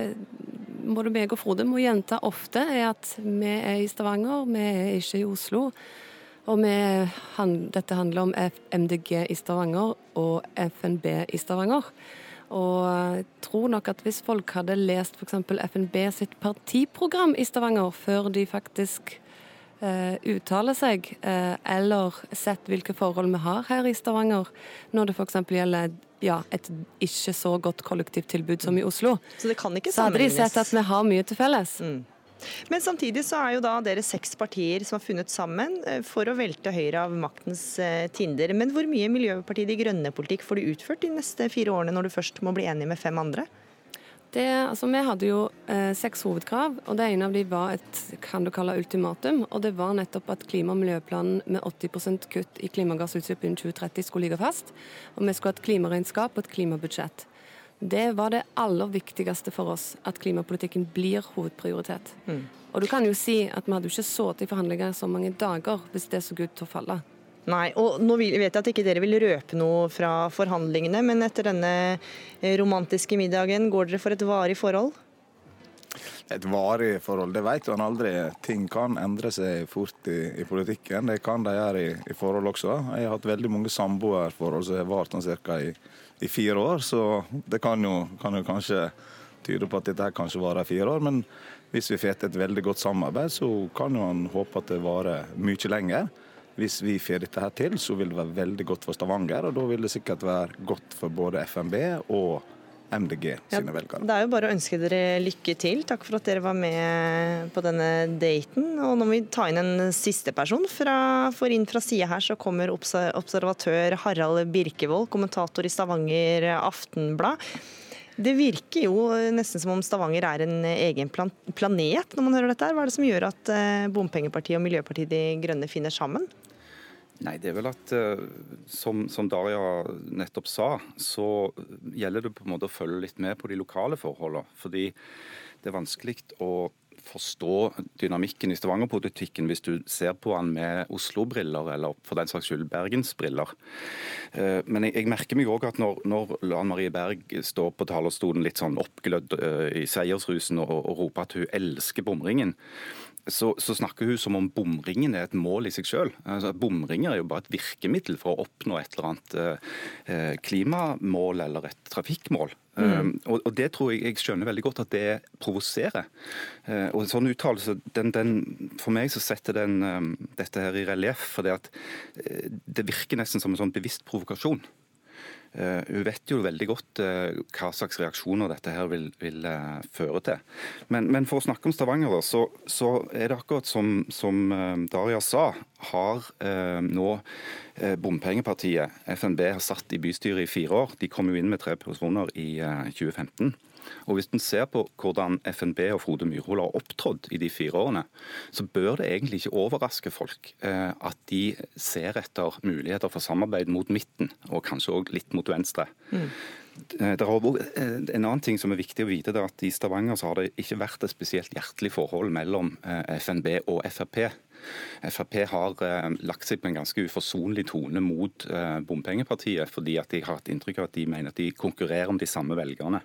både meg og Frode må gjenta ofte, er at vi er i Stavanger, vi er ikke i Oslo. Og vi, dette handler om MDG i Stavanger og FNB i Stavanger. Og jeg tror nok at hvis folk hadde lest f.eks. FNB sitt partiprogram i Stavanger før de faktisk eh, uttaler seg, eh, eller sett hvilke forhold vi har her i Stavanger, når det f.eks. gjelder ja, et ikke så godt kollektivtilbud som i Oslo, Så det kan ikke så hadde de sett at vi har mye til felles. Men samtidig så er jo da dere seks partier som har funnet sammen eh, for å velte Høyre av maktens tinder. Men hvor mye Miljøpartiet De Grønne-politikk får du utført de neste fire årene når du først må bli enig med fem andre? Det, altså, vi hadde jo eh, seks hovedkrav, og det ene av de var et kan du kalle ultimatum. og Det var nettopp at klima- og miljøplanen med 80% kutt i klimagassutslipp innen 2030 skulle ligge fast. Og vi skulle ha et klimaregnskap og et klimabudsjett. Det var det aller viktigste for oss, at klimapolitikken blir hovedprioritet. Og du kan jo si at vi hadde jo ikke sittet i forhandlinger så mange dager hvis det så ut til å falle. Nei, og nå vet jeg at ikke dere vil røpe noe fra forhandlingene, men etter denne eh, romantiske middagen, går dere for et varig forhold? Et varig forhold, det vet man aldri. Ting kan endre seg fort i, i politikken. Det kan de gjøre i, i forhold også. Jeg har hatt veldig mange samboerforhold som har vart ca. I, i fire år, så det kan jo, kan jo kanskje tyde på at dette her kanskje varer fire år. Men hvis vi får et veldig godt samarbeid, så kan jo man håpe at det varer mye lenger. Hvis vi får dette her til, så vil det være veldig godt for Stavanger, og da vil det sikkert være godt for både FNB og MDG sine velgere. Det er jo bare å ønske dere lykke til. Takk for at dere var med på denne daten. Og nå må vi ta inn en siste person. Fra, for inn fra sida her så kommer observatør Harald Birkevold, kommentator i Stavanger Aftenblad. Det virker jo nesten som om Stavanger er en egen plan planet når man hører dette. her. Hva er det som gjør at eh, Bompengepartiet og Miljøpartiet De Grønne finner sammen? Nei, det er vel at eh, som, som Daria nettopp sa, så gjelder det på en måte å følge litt med på de lokale forholdene. Fordi det er vanskelig å forstå dynamikken i Stavanger-politikken hvis du ser på den med Oslo-briller, eller for den saks skyld Bergens-briller. Eh, Men jeg, jeg merker meg òg at når, når Lan Marie Berg står på talerstolen litt sånn oppglødd eh, i seiersrusen og, og roper at hun elsker bomringen, så, så snakker hun som om bomringen er et mål i seg sjøl. Altså, bomringer er jo bare et virkemiddel for å oppnå et eller annet eh, klimamål eller et trafikkmål. Mm. Um, og, og Det tror jeg jeg skjønner veldig godt at det provoserer. Uh, og en sånn uttalelse, den, den, For meg så setter den um, dette her i relieff. For det, at, eh, det virker nesten som en sånn bevisst provokasjon. Eh, hun vet jo veldig godt eh, hva slags reaksjoner dette her vil, vil eh, føre til. Men, men for å snakke om Stavanger, så, så er det akkurat som, som Daria sa. Har nå bompengepartiet, FNB, har satt i bystyret i fire år. De kom jo inn med tre personer i eh, 2015. Og Hvis en ser på hvordan FNB og Frode Myrhol har opptrådt i de fire årene, så bør det egentlig ikke overraske folk eh, at de ser etter muligheter for samarbeid mot midten, og kanskje òg litt mot venstre. Mm. Det har eh, en annen ting som er viktig å vite, er at I Stavanger så har det ikke vært et spesielt hjertelig forhold mellom eh, FNB og Frp. Frp har eh, lagt seg på en ganske uforsonlig tone mot eh, bompengepartiet, fordi at de har hatt inntrykk av at de mener at de konkurrerer om de samme velgerne.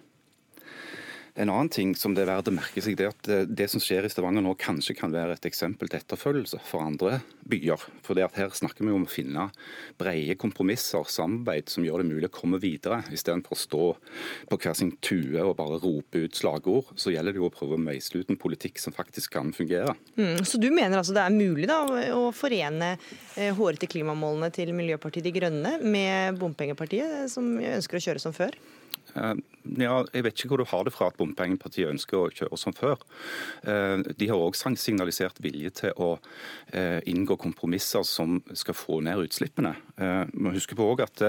En annen ting som det er verdt å merke seg, det er at eh, det som skjer i Stavanger nå, kanskje kan være et eksempel til etterfølgelse for andre byer. For det at her snakker vi om å finne brede kompromisser, samarbeid, som gjør det mulig å komme videre. Istedenfor å stå på hver sin tue og bare rope ut slagord, så gjelder det jo å prøve å meisle ut en politikk som faktisk kan fungere. Mm, så du mener altså det er mulig da, å forene eh, hårete klimamålene til Miljøpartiet De Grønne med Bompengepartiet, som ønsker å kjøre som før? Eh, Ja, jeg vet ikke hvor du har det fra at bompengepartiet ønsker å kjøre som før. Eh, De har òg signalisert vilje til å eh, inngå kompromisser som skal få ned utslippene. Man Vi må huske på også at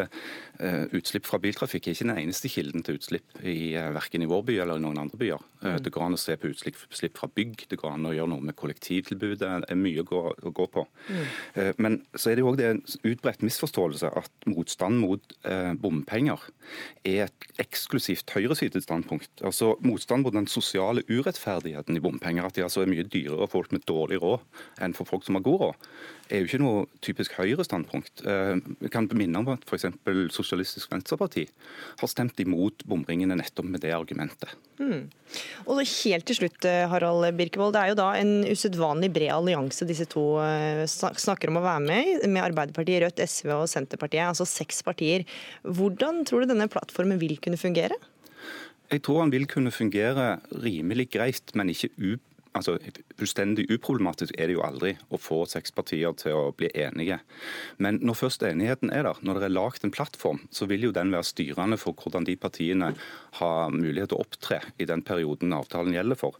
eh, utslipp fra biltrafikk er ikke den eneste kilden til utslipp i eh, verken i vår by eller i noen andre byer. Eh, Det går an å se på utslipp fra bygg, det går an å gjøre noe med kollektivtilbudet. Det er mye å gå, å gå på. Eh, Men så er det jo òg en utbredt misforståelse at motstand mot eh, bompenger er et eksklusivt definitivt høyresidestandpunkt. Altså Motstand mot den sosiale urettferdigheten i bompenger. At de altså er mye dyrere for folk med dårlig råd enn for folk som har god råd er jo ikke noe typisk Høyre-standpunkt. Vi kan minne om at f.eks. Sosialistisk Venstreparti har stemt imot bomringene nettopp med det argumentet. Mm. Og Helt til slutt, Harald Birkevold. Det er jo da en usedvanlig bred allianse disse to snakker om å være med i, med Arbeiderpartiet, Rødt, SV og Senterpartiet. Altså seks partier. Hvordan tror du denne plattformen vil kunne fungere? Jeg tror han vil kunne fungere rimelig greit, men ikke uproblematisk altså, Fullstendig uproblematisk er det jo aldri å få seks partier til å bli enige. Men når først enigheten er der, når det er lagd en plattform, så vil jo den være styrende for hvordan de partiene har mulighet til å opptre i den perioden avtalen gjelder for.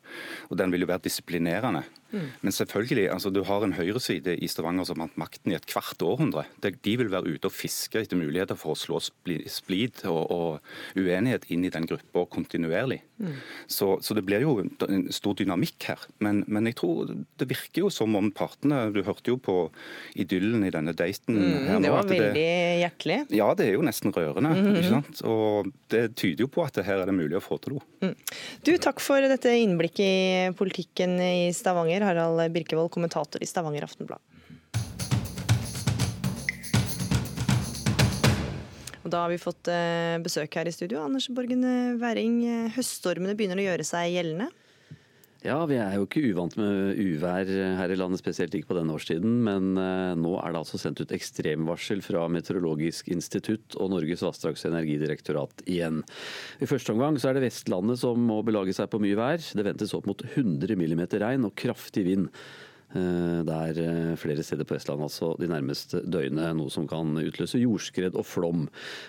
Og den vil jo være disiplinerende. Mm. Men selvfølgelig, altså du har en høyreside i Stavanger som har hatt makten i et kvart århundre. De vil være ute og fiske etter muligheter for å slå splid og, og uenighet inn i den gruppa kontinuerlig. Mm. Så, så, det blir jo en stor dynamikk her. Men, men, jeg tror det virker jo som om partene Du hørte jo på idyllen i denne daten. Mm, her nå, det var veldig det, hjertelig. Ja, det er jo nesten rørende. Mm -hmm. ikke sant? Og det tyder jo på at her er det mulig å få til noe. Mm. Du, takk for dette innblikket i politikken i Stavanger. Harald Birkevold, kommentator i Stavanger Aftenblad. Og da har vi fått eh, besøk her i studio. Anders Borgen Wæring, høststormene begynner å gjøre seg gjeldende? Ja, vi er jo ikke uvant med uvær her i landet, spesielt ikke på denne årstiden. Men eh, nå er det altså sendt ut ekstremvarsel fra Meteorologisk institutt og Norges vassdrags- og energidirektorat igjen. I første omgang så er det Vestlandet som må belage seg på mye vær. Det ventes opp mot 100 mm regn og kraftig vind. Eh, det er eh, flere steder på Vestlandet altså de nærmeste døgnene, noe som kan utløse jordskred og flom.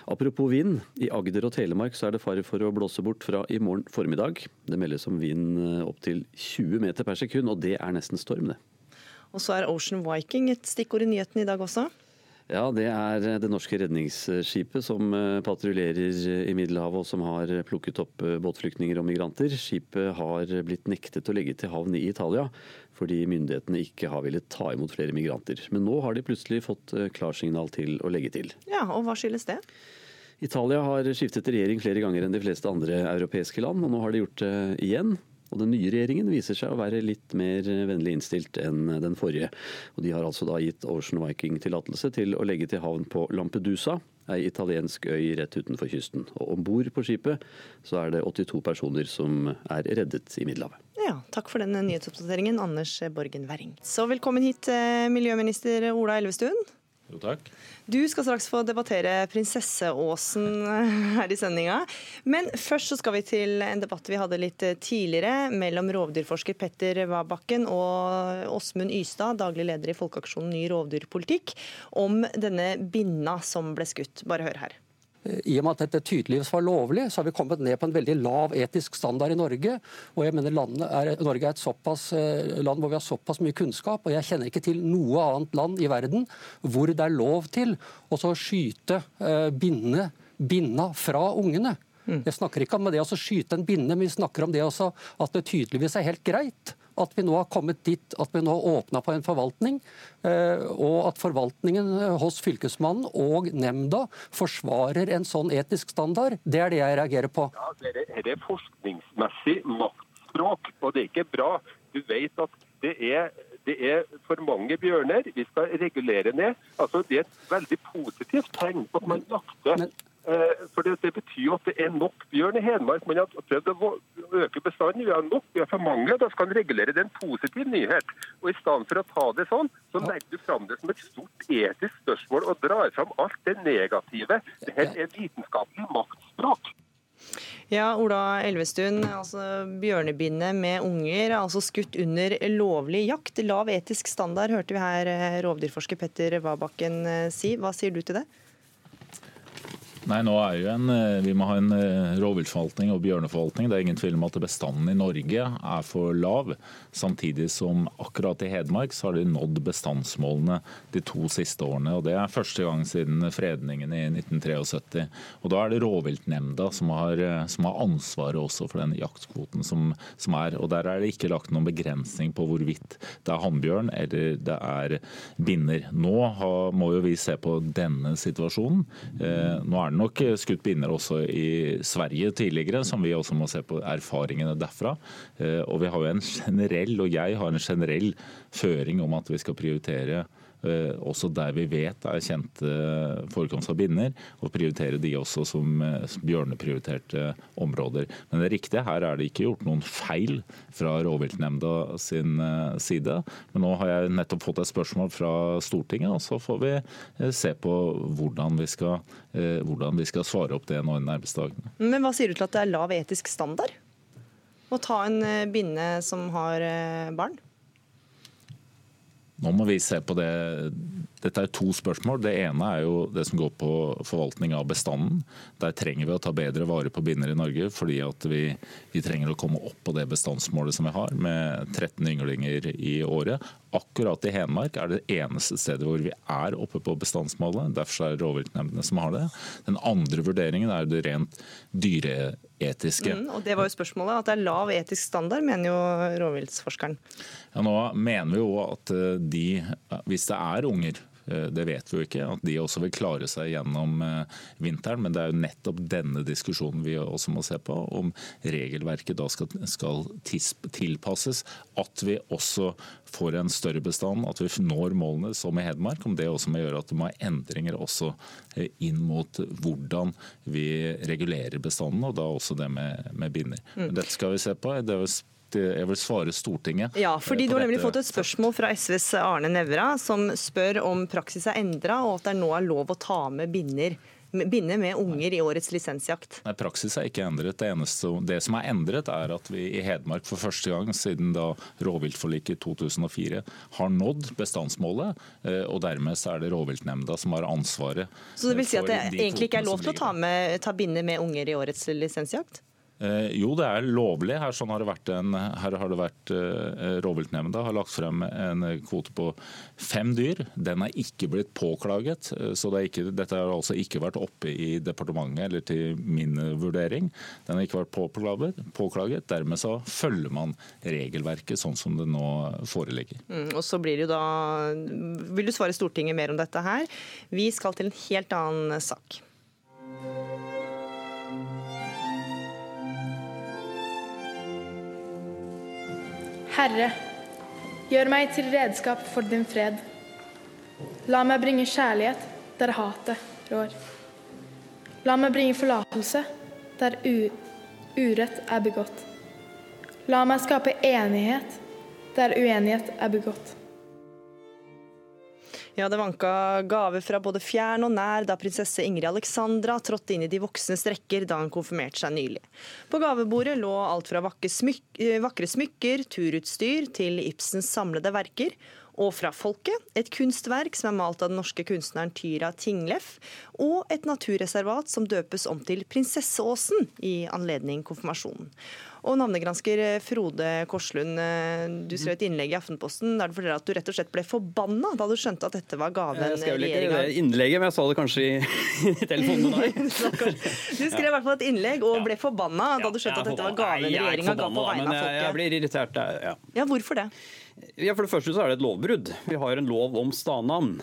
Apropos vind, i Agder og Telemark så er det fare for å blåse bort fra i morgen formiddag. Det meldes om vind eh, opptil 20 meter per sekund, og det er nesten storm, det. Og så er Ocean Viking et stikkord i nyhetene i dag også? Ja, Det er det norske redningsskipet som patruljerer i Middelhavet og som har plukket opp båtflyktninger og migranter. Skipet har blitt nektet å legge til havn i Italia fordi myndighetene ikke har villet ta imot flere migranter. Men nå har de plutselig fått eh, klarsignal til å legge til. Ja, og Hva skyldes det? Italia har skiftet regjering flere ganger enn de fleste andre europeiske land, og nå har de gjort det igjen. Og Den nye regjeringen viser seg å være litt mer vennlig innstilt enn den forrige. Og De har altså da gitt Ocean Viking tillatelse til å legge til havn på Lampedusa, ei italiensk øy rett utenfor kysten. Og Om bord på skipet så er det 82 personer som er reddet i Middelhavet. Ja, Takk for den nyhetsoppdateringen, Anders Borgen Werring. Så velkommen hit, eh, miljøminister Ola Elvestuen. Jo, takk. Du skal straks få debattere prinsesseåsen her i sendinga. Men først så skal vi til en debatt vi hadde litt tidligere mellom rovdyrforsker Petter Wabakken og Åsmund Ystad, daglig leder i Folkeaksjonen ny rovdyrpolitikk, om denne binna som ble skutt. Bare hør her. I og med at dette tydeligvis var lovlig, så har vi kommet ned på en veldig lav etisk standard i Norge. Og jeg mener er, Norge er et såpass eh, land hvor vi har såpass mye kunnskap, og jeg kjenner ikke til noe annet land i verden hvor det er lov til å skyte eh, binde, binna fra ungene. Mm. Jeg snakker ikke om det å skyte en binne, men vi snakker om det også at det tydeligvis er helt greit at vi nå har kommet dit at vi nå har åpna på en forvaltning, eh, og at forvaltningen eh, hos Fylkesmannen og nemnda forsvarer en sånn etisk standard. Det er det jeg reagerer på. Ja, det er, det forskningsmessig maktspråk, og det er ikke bra. Du vet at det er det er for mange bjørner. Vi skal regulere ned. Altså, det er et veldig positivt tegn at man jakter for det, det, betyr at det er nok bjørn i Hedmark. Man har prøvd å øke bestanden. Vi har nok, vi har for mange. Da skal man regulere. Det er en positiv nyhet. Og I stedet for å ta det sånn, så legger du fram det som et stort etisk spørsmål og drar fram alt det negative. Dette er vitenskapelig maktspråk. Ja, Ola Elvestuen. altså Bjørnebinne med unger, altså skutt under lovlig jakt. Lav etisk standard, hørte vi her eh, rovdyrforsker Petter Wabakken eh, si. Hva sier du til det? Nei, nå er jo en, eh, Vi må ha en eh, rovviltforvaltning og bjørneforvaltning. Det er ingen tvil om at bestanden i Norge er for lav. Samtidig som akkurat i Hedmark så har de nådd bestandsmålene de to siste årene. og Det er første gang siden fredningen i 1973. Og Da er det rovviltnemnda som eh, som har ansvaret også for den jaktkvoten som, som, er. og Der er det ikke lagt noen begrensning på hvorvidt det er hannbjørn eller det er binner. Nå har, må jo vi se på denne situasjonen. Eh, nå er det nok skutt binner også i Sverige tidligere, som vi også må se på erfaringene derfra. Og vi har jo en generell, og jeg har en generell føring om at vi skal prioritere Eh, også der vi vet er kjente forekomst av binner, og prioritere de også som eh, bjørneprioriterte områder. Men det er riktig, her er det ikke gjort noen feil fra rovviltnemnda sin eh, side. Men nå har jeg nettopp fått et spørsmål fra Stortinget, og så får vi se på hvordan vi skal, hvordan vi skal svare opp det nå de nærmeste dagene. Men hva sier du til at det er lav etisk standard å ta en binne som har barn? Nå må vi se på det. Dette er to spørsmål. Det ene er jo det som går på forvaltning av bestanden. Der trenger vi å ta bedre vare på binner i Norge, fordi vi, vi, trenger å komme opp på det bestandsmålet som vi har, med 13 ynglinger i året. Akkurat i Hedmark er det eneste stedet hvor vi er oppe på bestandsmålet. Derfor er det rovviltnemndene som har det. Den andre vurderingen er det rent dyreetiske. Mm, og Det var jo spørsmålet. At det er lav etisk standard, mener jo rovviltforskeren. Ja, nå mener vi jo at eh, de, hvis det er unger det vet vi jo ikke. At de også vil klare seg gjennom eh, vinteren. Men det er jo nettopp denne diskusjonen vi også må se på. Om regelverket da skal, skal tilpasses. At vi også får en større bestand, at vi når målene som i Hedmark. Om det også må gjøre at det må ha endringer også eh, inn mot hvordan vi regulerer bestanden, og da også det med, med binner. Mm. Men dette skal vi se på. Det er jeg vil svare Stortinget. Ja, fordi Du har nemlig fått et spørsmål fra SVs Arne Nævra, som spør om praksis er endra, og at det nå er lov å ta med binner binde med unger i årets lisensjakt? Nei, Praksis er ikke endret. Det, eneste, det som er endret, er at vi i Hedmark for første gang siden da rovviltforliket i 2004 har nådd bestandsmålet. Eh, og dermed så er det rovviltnemnda som har ansvaret. Så det vil si at det egentlig ikke er lov til å ta, med, ta binde med unger i årets lisensjakt? Eh, jo, det er lovlig. Her, sånn har det vært en, her har det vært eh, Rovviltnemnda har lagt frem en kvote på fem dyr. Den er ikke blitt påklaget. Eh, så det ikke, dette har altså ikke vært oppe i departementet eller til min vurdering. Den har ikke vært påklaget. påklaget. Dermed så følger man regelverket sånn som det nå foreligger. Mm, og så blir det jo da Vil du svare Stortinget mer om dette her? Vi skal til en helt annen sak. Herre, gjør meg til redskap for din fred. La meg bringe kjærlighet der hatet rår. La meg bringe forlatelse der urett er begått. La meg skape enighet der uenighet er begått. Ja, det vanka gaver fra både fjern og nær da prinsesse Ingrid Alexandra trådte inn i de voksnes rekker da hun konfirmerte seg nylig. På gavebordet lå alt fra vakre, smyk eh, vakre smykker, turutstyr til Ibsens samlede verker. Og fra folket, et kunstverk som er malt av den norske kunstneren Tyra Tingleff, og et naturreservat som døpes om til Prinsesseåsen i anledning konfirmasjonen. Og navnegransker eh, Frode Korslund, eh, du skrev et innlegg i Aftenposten der du forteller at du rett og slett ble forbanna da du skjønte at dette var gaven Jeg skrev ikke det innlegget, men jeg sa det kanskje i, i telefonen med deg. du skrev i hvert fall et innlegg og ble forbanna da du skjønte at dette var gaven regjeringa ga på vegne av folket. Jeg blir irritert, ja. ja. Hvorfor det? Ja, For det første så er det et lovbrudd. Vi har en lov om stadnavn.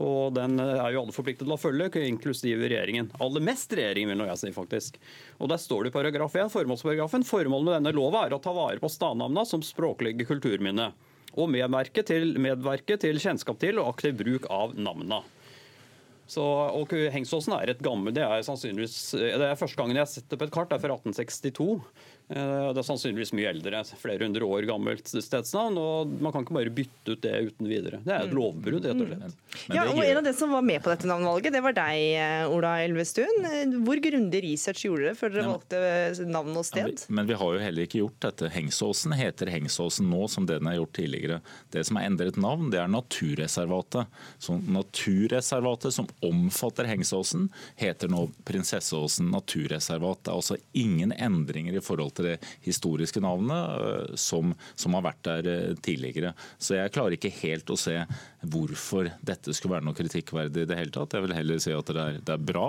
Og den er jo alle forpliktet til å følge, inklusiv regjeringen. Aller mest regjeringen, vil jeg si, faktisk. Og der står det i paragraf 1, formålsparagrafen, formålet med denne lova er å ta vare på stadnavna som språklige kulturminne. Og medverke til, medverke til kjennskap til og aktiv bruk av navna. Så, og Hengsåsen er et gammelt, det er sannsynligvis, det er første gangen jeg har sett det på et kart, det er fra 1862. Eh, det er sannsynligvis mye eldre, flere hundre år gammelt stedsnavn. og Man kan ikke bare bytte ut det uten videre. Det er et mm. lovbrudd, rett og slett. Mm. Ja, og En av de som var med på dette navnvalget, det var deg, eh, Ola Elvestuen. Hvor grundig research gjorde dere før dere valgte navn og sted? Men vi har jo heller ikke gjort dette. Hengsåsen heter Hengsåsen nå som det den har gjort tidligere. Det som har endret navn, det er Naturreservatet. Så naturreservatet som omfatter Hengsåsen, heter nå Prinsesseåsen naturreservat. Det er altså ingen endringer i forhold kalte det historiske navnet, som, som har vært der tidligere. Så jeg klarer ikke helt å se hvorfor dette skulle være noe kritikkverdig i det hele tatt. Jeg vil heller si at det er, det er bra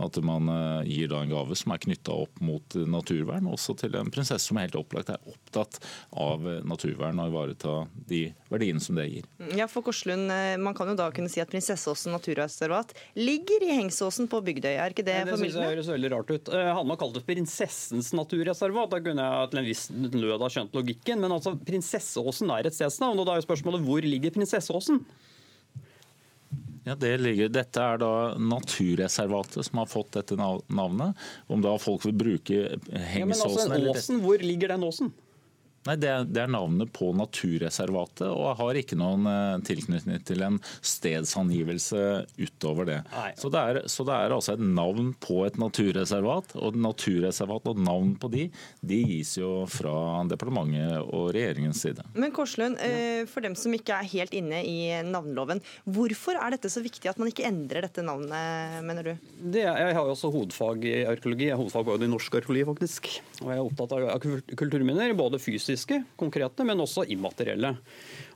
at man gir da en gave som er knytta opp mot naturvern, også til en prinsesse som helt opplagt er opptatt av naturvern og ivareta de verdiene som det gir. Ja, for Korslund, Man kan jo da kunne si at Prinsesseåsen naturreservat ligger i Hengsåsen på Bygdøy, er ikke det formildende? det synes jeg høres veldig rart ut. Eh, hadde kalt det Prinsessens naturreservat, da kunne jeg til en viss nød ha skjønt logikken. Men altså, Prinsesseåsen er et stedsnavn, og da er jo spørsmålet hvor ligger Prinsesseåsen? Ja, det ligger, Dette er da Naturreservatet som har fått dette navnet. Om da folk vil bruke Hengsåsen ja, men altså, eller Åsen, Hvor ligger den åsen? Nei, det er, det er, navnet på naturreservatet, og har ikke noen uh, tilknytning til en stedsangivelse utover det. Så det, er, så det, er, altså et navn på et naturreservat, og naturreservat og navn på de, de gis jo fra departementet og regjeringens side. Men Korslund, uh, for dem som ikke er helt inne i navnloven, hvorfor er dette så viktig at man ikke endrer dette navnet, mener du? Det, jeg har jo også hovedfag i arkeologi, jeg har hovedfag både i norsk arkeologi faktisk, og jeg er opptatt av kulturminner, både fysisk fysiske, konkrete, men også immaterielle.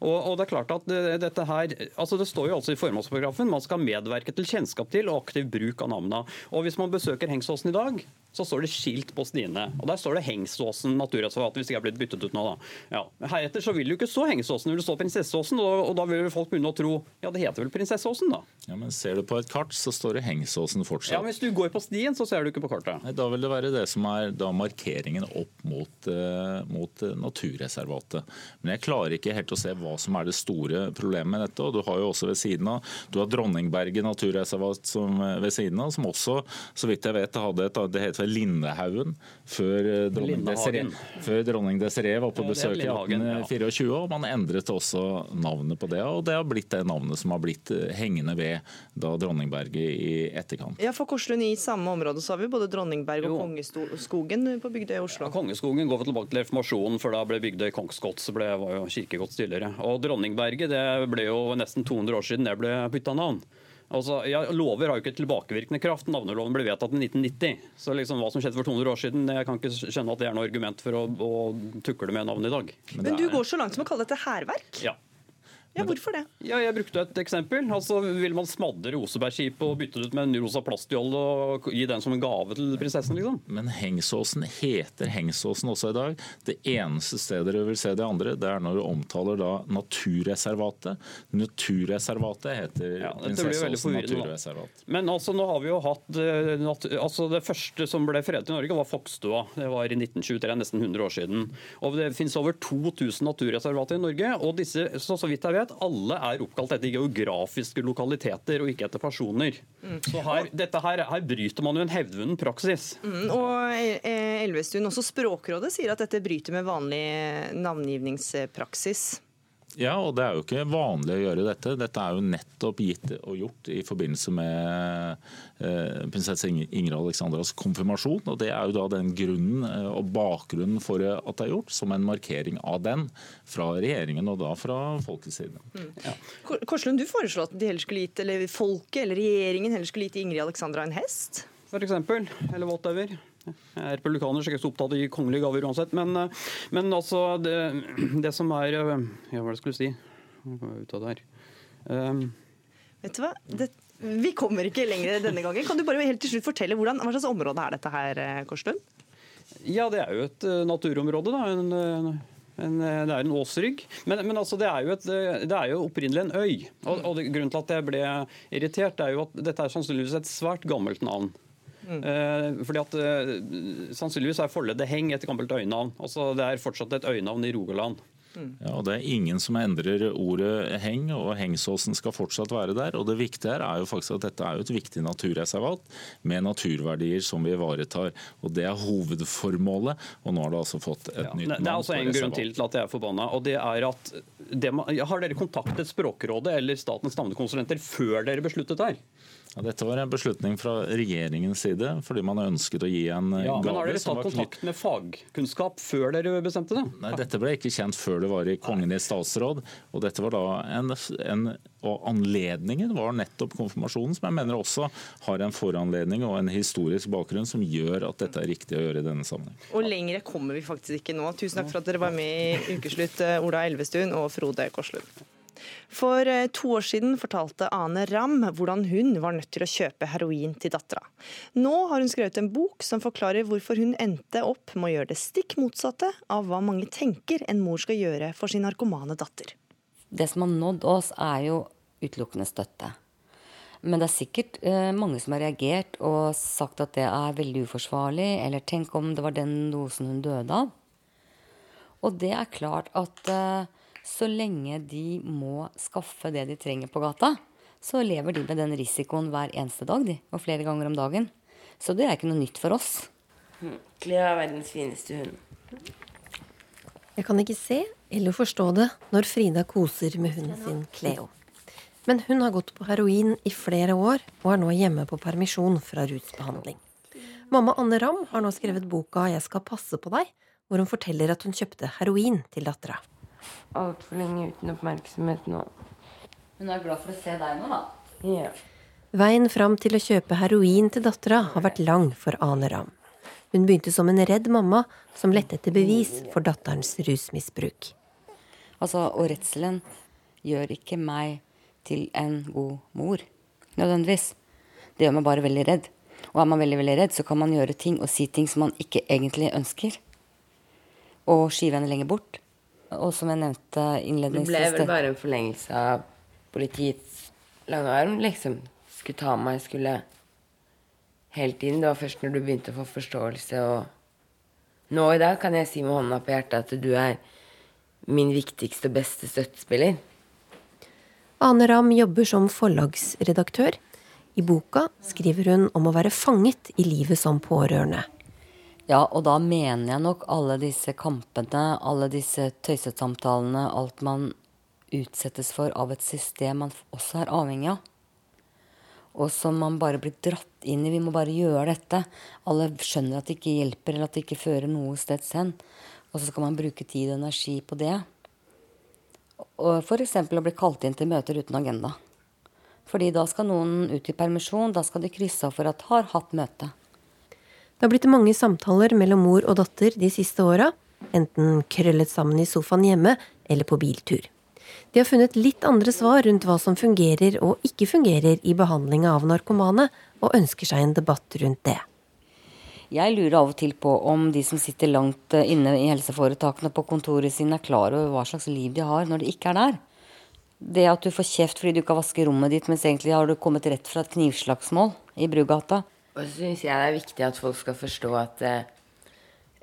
Og, og, Det er klart at dette her, altså det står jo altså i formålsparagrafen man skal medverke til kjennskap til og aktiv bruk av navna. Og Hvis man besøker Hengsåsen i dag, så står det skilt på stiene. Og Der står det Hengsåsen naturreservat, hvis det ikke er blitt byttet ut nå. da. Ja. Heretter så vil det jo ikke stå Hengsåsen, det vil stå Prinsesseåsen, og, og da vil folk begynne å tro ja, det heter vel Prinsesseåsen, da. Ja, Men ser du på et kart, så står det Hengsåsen fortsatt. Ja, men Hvis du går på stien, så ser du ikke på kartet. Nei, Da vil det være det som er da markeringen opp mot, uh, mot naturreservatet. Men jeg klarer ikke helt å se hva som er det store problemet med dette. og Du har jo også ved siden av, du har Dronningberget naturreservat som, uh, ved siden av, som også, så vidt jeg vet, hadde et, det heter Lindehaugen før eh, dronning Desiree, før dronning Desiree var på besøk i 1824. og Man endret også navnet på det, og det har blitt det navnet som har blitt eh, hengende ved da Dronningberget i etterkant. Ja, for Korslund, I samme område så har vi både Dronningberg og Kongeskogen på Bygdøy i Oslo. Ja, Kongeskogen går vi tilbake til reformasjonen, for da ble Bygdøy kongsgods, Så ble, var jo kirkegods tidligere. Og Dronningberget det ble jo nesten 200 år siden det ble bytta navn. Altså, ja, Lover har jo ikke tilbakevirkende kraft. Navneloven ble vedtatt i 1990. Så liksom hva som skjedde for 200 år siden, jeg kan ikke skjønne at det er noe argument for å, å tukle med navnet i dag. Men, Men du går så langt som å kalle dette hærverk? Ja. Ja, Hvorfor det? Ja, jeg brukte et eksempel. Altså, Vil man smadre Osebergskipet og bytte det ut med en rosa plastjolle og gi den som en gave til prinsessen? liksom? Men Hengsåsen heter Hengsåsen også i dag. Det eneste stedet du vil se det andre, det er når du omtaler da naturreservatet. Naturreservatet heter ja, Prinsessåsen naturreservat. Men altså, nå har vi jo hatt eh, altså Det første som ble fredet i Norge, var Fokstua. Det var i 1923, nesten 100 år siden. Og Det finnes over 2000 naturreservater i Norge. og disse, så, så vidt jeg vet, at alle er oppkalt etter geografiske lokaliteter og ikke etter personer. Mm. Så her, dette her, her, bryter man jo en hevdvunnen praksis. Mm. Og eh, Elvestuen, også Språkrådet sier at dette bryter med vanlig navngivningspraksis. Ja, og det er jo ikke vanlig å gjøre dette. Dette er jo nettopp gitt og gjort i forbindelse med eh, prinsesse Ingrid Alexandras konfirmasjon. og Det er jo da den grunnen eh, og bakgrunnen for at det er gjort, som en markering av den fra regjeringen og da fra folkets side. Mm. Ja. Korslund, du foreslo at de heller skulle gitt, eller folket eller regjeringen heller skulle gitt Ingrid Alexandra en hest? For eksempel, eller whatever. Jeg er jeg ikke så opptatt av kongelige gaver uansett. Men, eh, men altså, det, det, som er eh, Ja, hva skulle du si? Ut av det her. Um, Vet du hva? Det, vi kommer ikke lenger denne gangen. Kan du bare helt til slutt fortelle hvordan, hva slags område er dette her, Korslund? Ja, det er jo et naturområde. da. En, en, det er en åsrygg. Men, men altså, det, er et, det, er jo opprinnelig en øy. Og, og Grunnen til at jeg ble irritert, er jo at dette er sannsynligvis et svært gammelt navn. Mm. fordi at eh, Sannsynligvis er Folle det heng et gammelt øynavn. Altså, det er fortsatt et øynavn i Rogaland. Mm. Ja, og Det er ingen som endrer ordet heng, og Hengsåsen skal fortsatt være der. og Det viktige her er jo faktisk at dette er jo et viktig naturreservat med naturverdier som vi ivaretar. og Det er hovedformålet, og nå har det altså fått et ja, nytt navn. Det er altså en grunn til til at jeg er forbanna, og det er at det, Har dere kontaktet Språkrådet eller Statens navnekonsulenter før dere besluttet her? Ja, dette var en beslutning fra regjeringens side, fordi man ønsket å gi en ja, gave. Men Har dere tatt kontakt med fagkunnskap før dere bestemte det? Nei, Dette ble ikke kjent før det var i Kongen i statsråd. og dette var da en, en og Anledningen var nettopp konfirmasjonen, som jeg mener også har en foranledning og en historisk bakgrunn som gjør at dette er riktig å gjøre i denne sammenheng. Og lengre kommer vi faktisk ikke nå. Tusen takk for at dere var med i Ukeslutt, eh, Ola Elvestuen og Frode Korslund. For eh, to år siden fortalte Ane Ram hvordan hun var nødt til å kjøpe heroin til dattera. Nå har hun skrevet en bok som forklarer hvorfor hun endte opp med å gjøre det stikk motsatte av hva mange tenker en mor skal gjøre for sin narkomane datter. Det som har nådd oss, er jo utelukkende støtte. Men det er sikkert eh, mange som har reagert og sagt at det er veldig uforsvarlig, eller tenk om det var den dosen hun døde av. Og det er klart at eh, så lenge de må skaffe det de trenger på gata, så lever de med den risikoen hver eneste dag, de, og flere ganger om dagen. Så det er ikke noe nytt for oss. Cleo er verdens fineste hund. Jeg kan ikke se eller forstå det når Frida koser med hunden sin Cleo. Men hun har gått på heroin i flere år og er nå hjemme på permisjon fra rusbehandling. Mamma Anne Ram har nå skrevet boka 'Jeg skal passe på deg', hvor hun forteller at hun kjøpte heroin til dattera. Altfor lenge uten oppmerksomhet nå. Hun er glad for å se deg nå, da. Ja. Veien fram til å kjøpe heroin til dattera har vært lang for Ane Ram. Hun begynte som en redd mamma som lette etter bevis for datterens rusmisbruk. Altså, og redselen gjør ikke meg til en god mor, nødvendigvis. Det gjør meg bare veldig redd. Og er man veldig veldig redd, så kan man gjøre ting og si ting som man ikke egentlig ønsker. Og skyve henne lenger bort. Og som jeg nevnte innledningsvis Det ble vel bare en forlengelse av politiets lange arm, liksom. Skulle ta meg, skulle Hele tiden. Det var først når du begynte å få forståelse og Nå i dag kan jeg si med hånda på hjertet at du er min viktigste og beste støttespiller. Ane Ram jobber som forlagsredaktør. I boka skriver hun om å være fanget i livet som pårørende. Ja, og da mener jeg nok alle disse kampene, alle disse tøysesamtalene, alt man utsettes for av et system man også er avhengig av. Og som man bare blir dratt inn i. Vi må bare gjøre dette. Alle skjønner at det ikke hjelper, eller at det ikke fører noe steds hen. Og så skal man bruke tid og energi på det. F.eks. å bli kalt inn til møter uten agenda. Fordi da skal noen ut i permisjon, da skal de krysse av for at har hatt møte. Det har blitt mange samtaler mellom mor og datter de siste åra, enten krøllet sammen i sofaen hjemme eller på biltur. De har funnet litt andre svar rundt hva som fungerer og ikke fungerer i behandlinga av narkomane, og ønsker seg en debatt rundt det. Jeg lurer av og til på om de som sitter langt eh, inne i helseforetakene på kontoret sine, er klar over hva slags liv de har når de ikke er der. Det at du får kjeft fordi du ikke har vasket rommet ditt, mens egentlig har du kommet rett fra et knivslagsmål i Brugata. Og så syns jeg det er viktig at folk skal forstå at eh,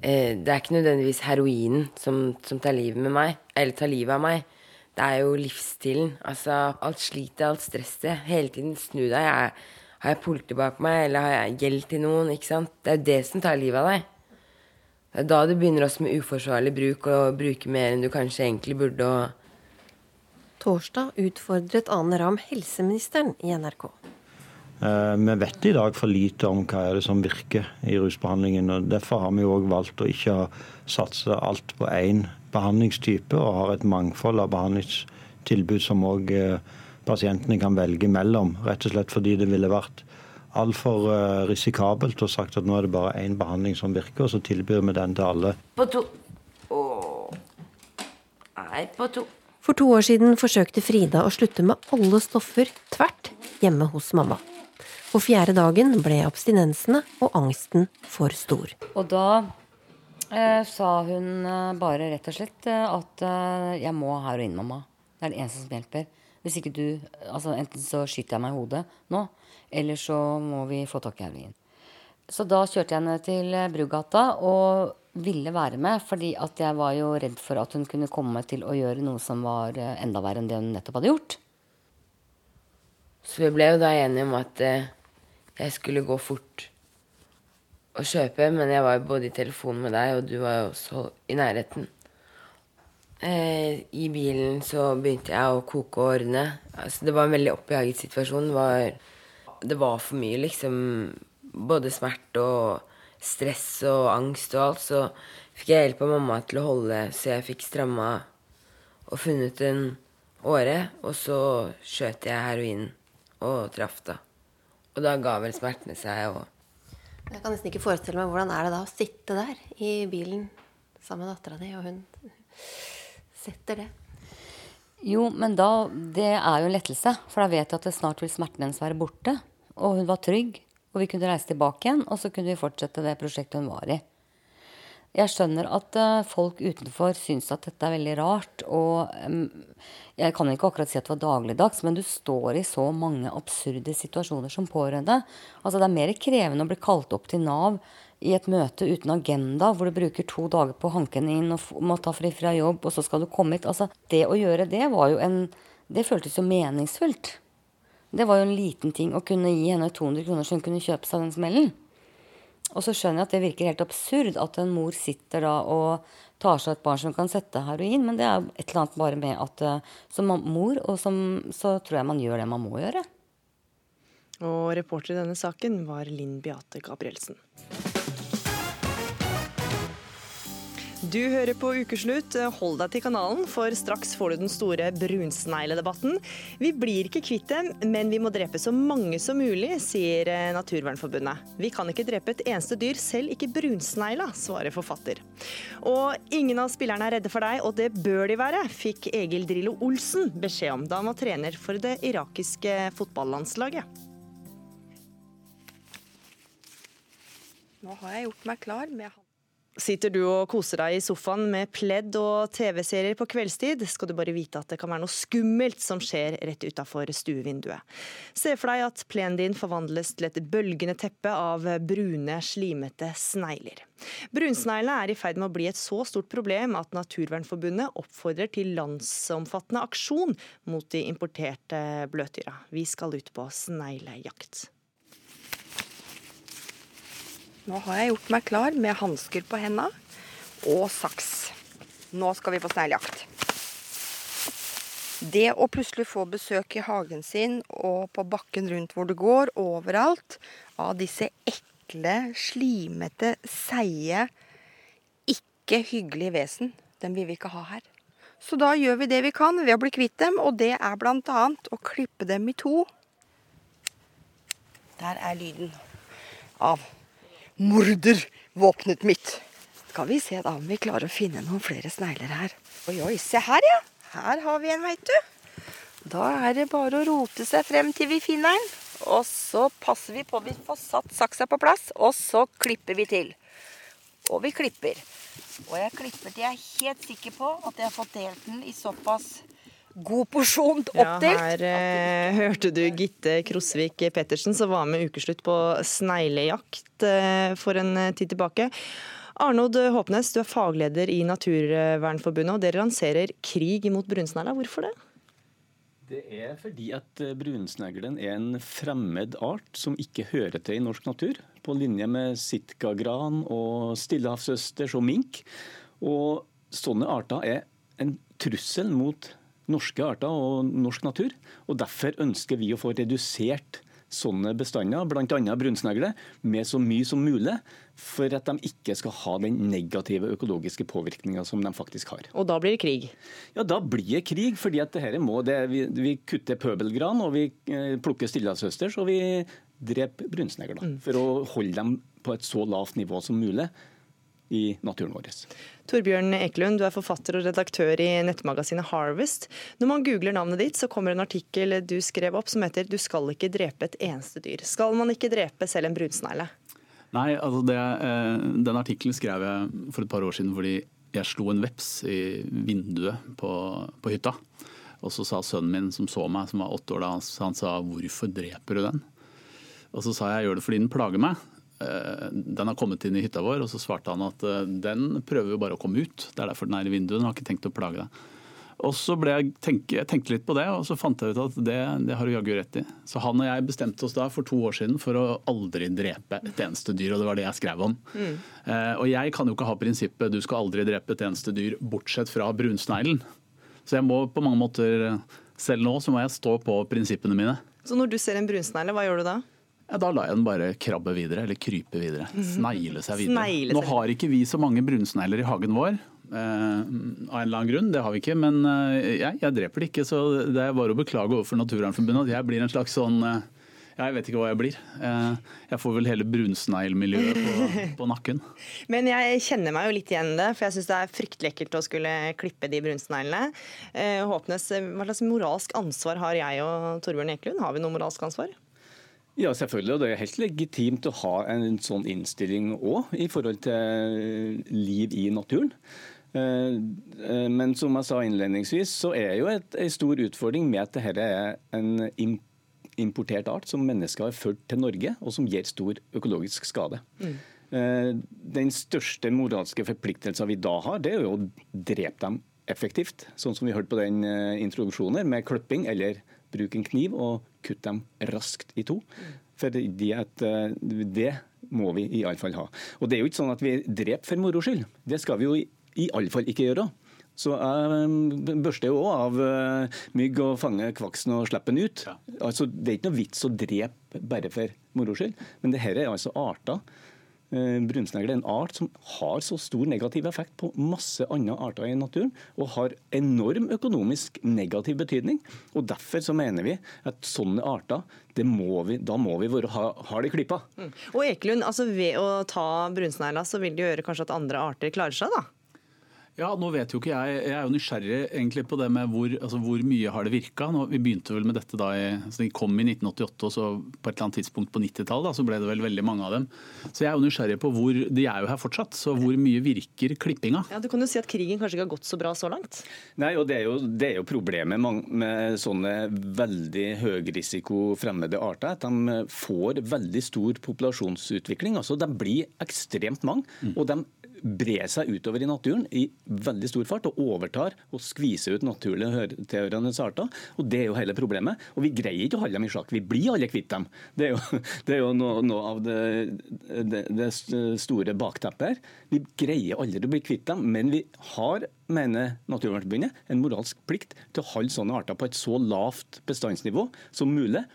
eh, det er ikke nødvendigvis heroinen som, som tar livet med meg, eller tar livet av meg. Det er jo livsstilen. Altså alt slitet, alt stresset. Hele tiden snu deg. Jeg, har jeg politi bak meg, eller har jeg gjeld til noen? ikke sant? Det er jo det som tar livet av deg. Det er da du begynner også med uforsvarlig bruk, og bruke mer enn du kanskje egentlig burde. og Torsdag utfordret Ane Ram helseministeren i NRK. Eh, Vi vet i dag for lite om hva er det som virker i rusbehandlingen. og Derfor har vi jo også valgt å ikke satse alt på én behandlingstype, og har et mangfold av behandlingstilbud som òg pasientene kan velge mellom. Rett og slett fordi det ville vært altfor eh, risikabelt å sagt at nå er det bare én behandling som virker, og så tilbyr vi den til alle. På to. Åh. Nei, på to. For to år siden forsøkte Frida å slutte med alle stoffer tvert hjemme hos mamma. På fjerde dagen ble abstinensene og angsten for stor. Og da eh, sa hun eh, bare rett og slett eh, at eh, jeg må ha heroin, mamma. Det er det eneste som hjelper. Hvis ikke du Altså enten så skyter jeg meg i hodet nå, eller så må vi få tak i heroin. Så da kjørte jeg henne til eh, Brugata og ville være med, fordi at jeg var jo redd for at hun kunne komme til å gjøre noe som var enda verre enn det hun nettopp hadde gjort. Så vi ble jo da enige om at eh, jeg skulle gå fort og kjøpe, men jeg var jo både i telefonen med deg, og du var jo også i nærheten. Eh, I bilen så begynte jeg å koke ordne. Altså, det var en veldig oppjaget situasjon. Det var det var for mye, liksom. Både smerte og stress og angst og alt. Så fikk jeg hjelp av mamma til å holde, så jeg fikk stramma og funnet en åre. Og så skjøt jeg heroin og traff, da. Og da ga vel smertene seg. og Jeg kan nesten ikke forestille meg hvordan er det da å sitte der i bilen sammen med dattera di, og hun setter det. Jo, men da Det er jo en lettelse. For da vet jeg at det snart vil smerten hennes være borte. Og hun var trygg. Og vi kunne reise tilbake igjen, og så kunne vi fortsette det prosjektet hun var i. Jeg skjønner at uh, folk utenfor syns at dette er veldig rart. Og jeg kan ikke akkurat si at det var dagligdags, men du står i så mange absurde situasjoner som pårørende. Altså Det er mer krevende å bli kalt opp til Nav i et møte uten agenda, hvor du bruker to dager på å hanke den inn og må ta fri fra jobb, og så skal du komme hit. Altså, det å gjøre det var jo en Det føltes jo meningsfullt. Det var jo en liten ting å kunne gi henne 200 kroner så hun kunne kjøpe seg den smellen. Og så skjønner jeg at det virker helt absurd at en mor sitter da og tar seg et barn som kan sette heroin, men det er et eller annet bare med at eh, som mor og som, så tror jeg man gjør det man må gjøre. Og reporter i denne saken var Linn Beate Gabrielsen. Du hører på Ukeslutt. Hold deg til kanalen, for straks får du den store brunsnegledebatten. Vi blir ikke kvitt dem, men vi må drepe så mange som mulig, sier Naturvernforbundet. Vi kan ikke drepe et eneste dyr, selv ikke brunsnegla, svarer forfatter. Og ingen av spillerne er redde for deg, og det bør de være, fikk Egil Drillo Olsen beskjed om da han var trener for det irakiske fotballandslaget. Nå har jeg gjort meg klar med Sitter du og koser deg i sofaen med pledd og TV-serier på kveldstid, skal du bare vite at det kan være noe skummelt som skjer rett utafor stuevinduet. Se for deg at plenen din forvandles til et bølgende teppe av brune, slimete snegler. Brunsneglene er i ferd med å bli et så stort problem at Naturvernforbundet oppfordrer til landsomfattende aksjon mot de importerte bløtdyra. Vi skal ut på sneglejakt. Nå har jeg gjort meg klar med hansker på henda og saks. Nå skal vi på sneglejakt. Det å plutselig få besøk i hagen sin og på bakken rundt hvor du går, overalt, av disse ekle, slimete, seige, ikke hyggelige vesen, dem vil vi ikke ha her. Så da gjør vi det vi kan ved å bli kvitt dem, og det er bl.a. å klippe dem i to. Der er lyden av mordervåpenet mitt. Skal vi se da om vi klarer å finne noen flere snegler her. Oi, oi, se her, ja. Her har vi en, veit du. Da er det bare å rote seg frem til vi finner den. Og så passer vi på at vi får satt saksa på plass, og så klipper vi til. Og vi klipper. Og jeg klipper til jeg er helt sikker på at jeg har fått delt den i såpass god porsjon oppdelt. Ja, her eh, hørte du Gitte Krosvik Pettersen som var med ukeslutt på sneglejakt eh, for en eh, tid tilbake. Arnod Håpnes, du er fagleder i Naturvernforbundet, og dere lanserer krig mot brunsnegla. Hvorfor det? Det er fordi at eh, brunsneglen er en fremmed art som ikke hører til i norsk natur. På linje med sitkagran og stillehavsøsters og mink. Og sånne arter er en trussel mot norske arter og norsk natur. og Derfor ønsker vi å få redusert sånne bestander, bl.a. brunsnegle, med så mye som mulig. For at de ikke skal ha den negative økologiske påvirkninga som de faktisk har. Og da blir det krig? Ja, da blir det krig. fordi at det må, det, vi, vi, kutter pøbelgran, og vi eh, plukker stillehavsøsters, og vi dreper brunsnegler. Mm. For å holde dem på et så lavt nivå som mulig i naturen vår. Torbjørn Ekelund, du er forfatter og redaktør i nettmagasinet Harvest. Når man googler navnet ditt, så kommer en artikkel du skrev opp som heter 'Du skal ikke drepe et eneste dyr'. Skal man ikke drepe selv en brunsnegle? Nei, altså det, eh, den artikkelen skrev jeg for et par år siden fordi jeg slo en veps i vinduet på, på hytta. Og så sa sønnen min som så meg, som var åtte år da, han sa 'hvorfor dreper du den'? Og så sa jeg 'jeg gjør det fordi den plager meg'. Eh, den har kommet inn i hytta vår, og så svarte han at eh, den prøver jo bare å komme ut. Det er derfor den er i vinduet, den har ikke tenkt å plage deg. Og så jeg tenke, jeg tenkte litt på det, og så fant jeg ut at det, det har du jaggu rett i. Så han og jeg bestemte oss da for to år siden for å aldri drepe et eneste dyr, og det var det jeg skrev om. Mm. Eh, og jeg kan jo ikke ha prinsippet du skal aldri drepe et eneste dyr bortsett fra brunsneglen. Så jeg må på mange måter selv nå så må jeg stå på prinsippene mine. Så når du ser en brunsnegle, hva gjør du da? Ja, da lar jeg den bare krabbe videre, eller krype videre. Snegle seg videre. Snegle Nå har ikke vi så mange brunsnegler i hagen vår. Eh, av en eller annen grunn, det har vi ikke. Men eh, jeg, jeg dreper det ikke, så det er bare å beklage overfor Naturvernforbundet at jeg blir en slags sånn eh, Jeg vet ikke hva jeg blir. Eh, jeg får vel hele brunsneglmiljøet på, på nakken. Men jeg kjenner meg jo litt igjen i det, for jeg syns det er fryktelig ekkelt å skulle klippe de brunsneglene. Håpnes, hva slags moralsk ansvar har jeg og Torbjørn Eklund? Har vi noe moralsk ansvar? Ja, selvfølgelig. og Det er helt legitimt å ha en sånn innstilling òg, i forhold til liv i naturen. Eh, eh, Men som jeg sa innledningsvis, så er jo en stor utfordring med at dette er en importert art som mennesker har ført til Norge, og som gir stor økologisk skade. Mm. Den største moralske forpliktelsen vi da har, det er jo å drepe dem effektivt. Sånn som vi hørte på den eh, introduksjonen, med klipping eller bruk en kniv og kutte dem raskt i to. For det, at, eh, det må vi i alle fall ha. Og det er jo ikke sånn at vi dreper for moro skyld. Det skal vi jo i, i alle fall ikke gjøre. Så jeg eh, børster jo òg av eh, mygg og fanger kvaksen og slipper den ut. Altså, det er ikke noe vits å drepe bare for moro skyld. Men det her er altså arter. Eh, Brunsnegle er en art som har så stor negativ effekt på masse andre arter i naturen, og har enorm økonomisk negativ betydning. Og Derfor så mener vi at sånne arter, må vi, da må vi være, ha, i det Mm. Og Ekelund, altså ved å ta brunsnegla, så vil det gjøre kanskje at andre arter klarer seg, da? Ja, nå vet jo ikke jeg. Jeg er jo nysgjerrig egentlig på det med hvor, altså hvor mye har det virka. Vi begynte vel med dette da i, altså de kom i 1988, og så på et eller annet tidspunkt på 90-tallet så ble det vel veldig mange av dem. Så jeg er jo nysgjerrig på hvor De er jo her fortsatt, så hvor mye virker klippinga? Ja, Du kan jo si at krigen kanskje ikke har gått så bra så langt? Nei, og Det er jo, det er jo problemet med, med sånne veldig høyrisiko fremmede arter. At de får veldig stor populasjonsutvikling. altså De blir ekstremt mange. og de brer seg utover i naturen i veldig stor fart og overtar og skviser ut naturlig tilhørende arter. og Det er jo hele problemet. Og Vi greier ikke å holde dem i sjakk. Vi blir alle kvitt dem. Det er jo, det er jo noe, noe av det, det, det store bakteppet her. Vi greier aldri å bli kvitt dem, men vi har mener Naturvernforbundet, en moralsk plikt til å holde sånne arter på et så lavt bestandsnivå som mulig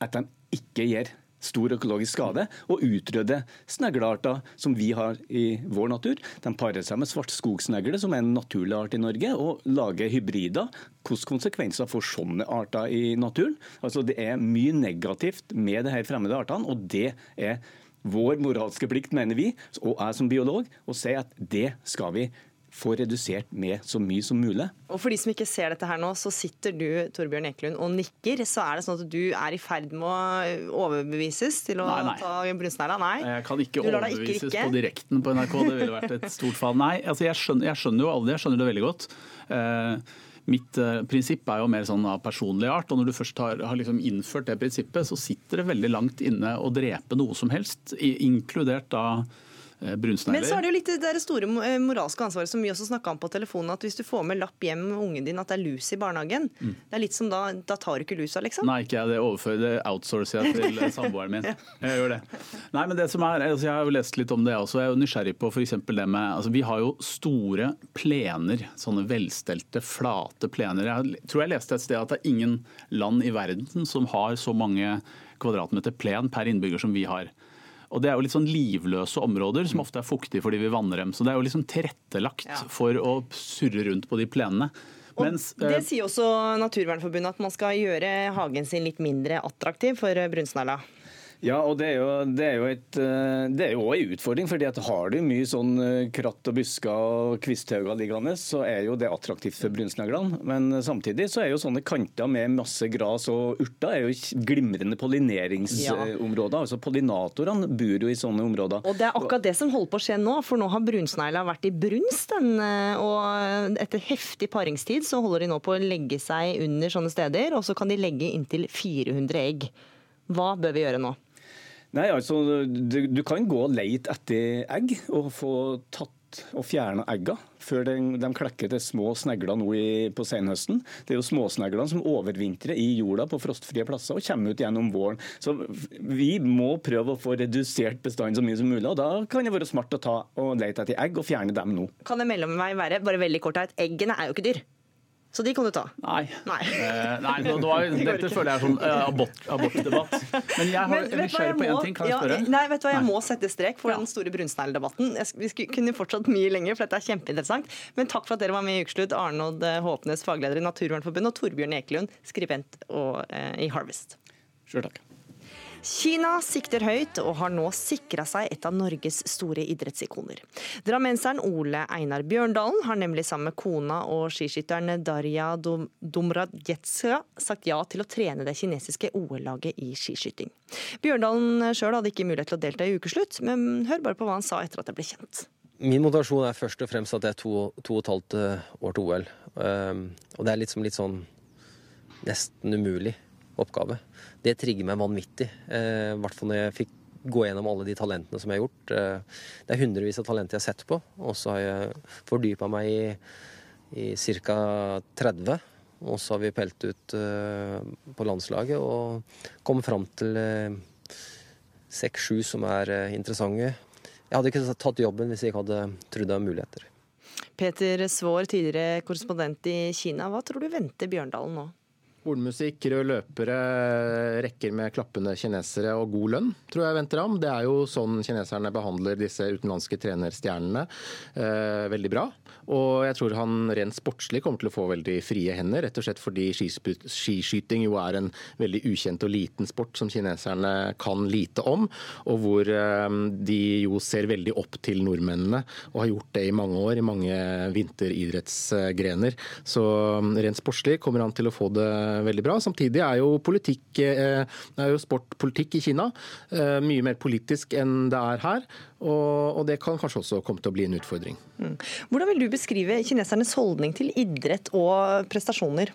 at de ikke gir stor økologisk skade, og utrydde sneglearter som vi har i vår natur. De parer seg med svartskogsnegle, som er en naturlig art i Norge, og lager hybrider. Hvilke konsekvenser får sånne arter i naturen? Altså, Det er mye negativt med de fremmede artene, og det er vår moralske plikt, mener vi, og jeg som biolog, å si at det skal vi få redusert med så mye som mulig. Og For de som ikke ser dette her nå, så sitter du Torbjørn Ekelund, og nikker. Så er det sånn at du er i ferd med å overbevises til å Nei, nei. ta brunsnegla? Nei. Jeg kan ikke overbevises ikke, ikke på direkten på NRK, det ville vært et stort fall. Nei, altså jeg skjønner, jeg skjønner jo alle det, jeg skjønner det veldig godt. Uh, mitt eh, prinsipp er jo mer sånn av personlig art, og når du først har, har liksom innført det prinsippet, så sitter det veldig langt inne å drepe noe som helst, i- inkludert da brunsnegler. Men så er det jo litt det store eh, moralske ansvaret som vi også snakka om på telefonen, at hvis du får med lapp hjem med ungen din at det er lus i barnehagen, Mm. det er litt som da, da tar du ikke lusa, liksom. Nei, ikke jeg. Det overfører det outsourcer jeg til eh, samboeren min. Jeg gjør det. Nei, men det som er, altså Jeg har jo lest litt om det også. Jeg er jo nysgjerrig på for eksempel det med altså Vi har jo store plener. Sånne velstelte, flate plener. Jeg tror jeg leste et sted at det er ingen land i verden som har så mange kvadratmeter plen per innbygger som vi har. Og Det er jo litt sånn livløse områder som ofte er fuktige fordi vi vanner dem. Så det er jo liksom tilrettelagt for å surre rundt på de plenene. Mens, eh, Det sier også Naturvernforbundet, at man skal gjøre hagen sin litt mindre attraktiv for eh, brunsnegla. Ja, og det er jo, det er jo, et, eh, det er jo også en utfordring. fordi at Har du mye sånn eh, kratt og busker og kvisthauger liggende, så er jo det attraktivt for brunsneglene. Men samtidig så er jo sånne kanter med masse gras og urter er jo glimrende pollineringsområder. Altså Pollinatorene bor jo i sånne områder. Og Det er akkurat det som holder på å skje nå, for nå har brunsnegla vært i brunst. Den, eh, og etter heftig paringstid så holder de nå på å legge seg under sånne steder, og så kan de legge inntil 400 egg. Hva bør vi gjøre nå? Nei, altså, du, du kan gå og leite etter egg og få tatt og fjerne egga før de, de klekker til små snegler nå i, på senhøsten. Det er jo småsneglene som overvintrer i jorda på frostfrie plasser og kommer ut gjennom våren. Så vi må prøve å få redusert bestanden så mye som mulig. og Da kan det være smart å ta og lete etter egg og fjerne dem nå. Kan en mellomvei være bare veldig kort at eggene er jo ikke dyr? Så de kan du ta? Nei. Nei. Eh, nei det var, Det dette føler jeg er sånn eh, abort, abortdebatt. Men jeg har er nysgjerrig på én ting. Kan jeg ja, spørre? nei, vet du hva, jeg må sette strek for den store brunsnegledebatten. Vi skulle- kunne fortsatt mye lenger, for dette er kjempeinteressant. Men takk for at dere var med i Ukeslutt. Arnold eh, Håpnes, fagleder i Naturvernforbundet, og Torbjørn Ekelund, skribent og, eh, i Harvest. Selv takk. Kina sikter høyt og har nå sikra seg et av Norges store idrettsikoner. Drammenseren Ole Einar Bjørndalen har nemlig sammen med kona og skiskytteren Darja Dom- sagt ja til å trene det kinesiske OL-laget i skiskyting. Bjørndalen sjøl hadde ikke mulighet til å delta i ukeslutt, men hør bare på hva han sa etter at det ble kjent. Min motivasjon er først og fremst at det er to, to og et halvt eh, år til OL. Um, og det er liksom litt sånn nesten umulig oppgave. Det trigger meg vanvittig. eh, I hvert fall når jeg fikk gå gjennom alle de talentene som jeg har gjort. Eh, det er hundrevis av talenter jeg har sett på, og så har jeg fordypa meg i, i ca. 30. Og så har vi pelt ut eh, på landslaget og kommet fram til seks-sju som er interessante. Jeg hadde ikke tatt jobben hvis jeg ikke hadde trodd det var muligheter. Peter Svaar, tidligere korrespondent i Kina. Hva tror du venter Bjørndalen nå? Hornmusikk, røde løpere, rekker med klappende kinesere og god lønn, tror jeg venter ham. Det er jo sånn kineserne behandler disse utenlandske trenerstjernene. Eh, veldig bra. Og jeg tror han rent sportslig kommer til å få veldig frie hender, rett og slett fordi skiskyting jo er en veldig ukjent og liten sport som kineserne kan lite om, og hvor eh, de jo ser veldig opp til nordmennene, og har gjort det i mange år, i mange vinteridrettsgrener. Så um, rent sportslig kommer han til å få det veldig bra. Samtidig er jo politikk, eh, er jo sport politikk i Kina eh, mye mer politisk enn det er her, og, og det kan kanskje også komme til å bli en utfordring. Mm. Hvordan vil du beskrive kinesernes holdning til idrett og prestasjoner?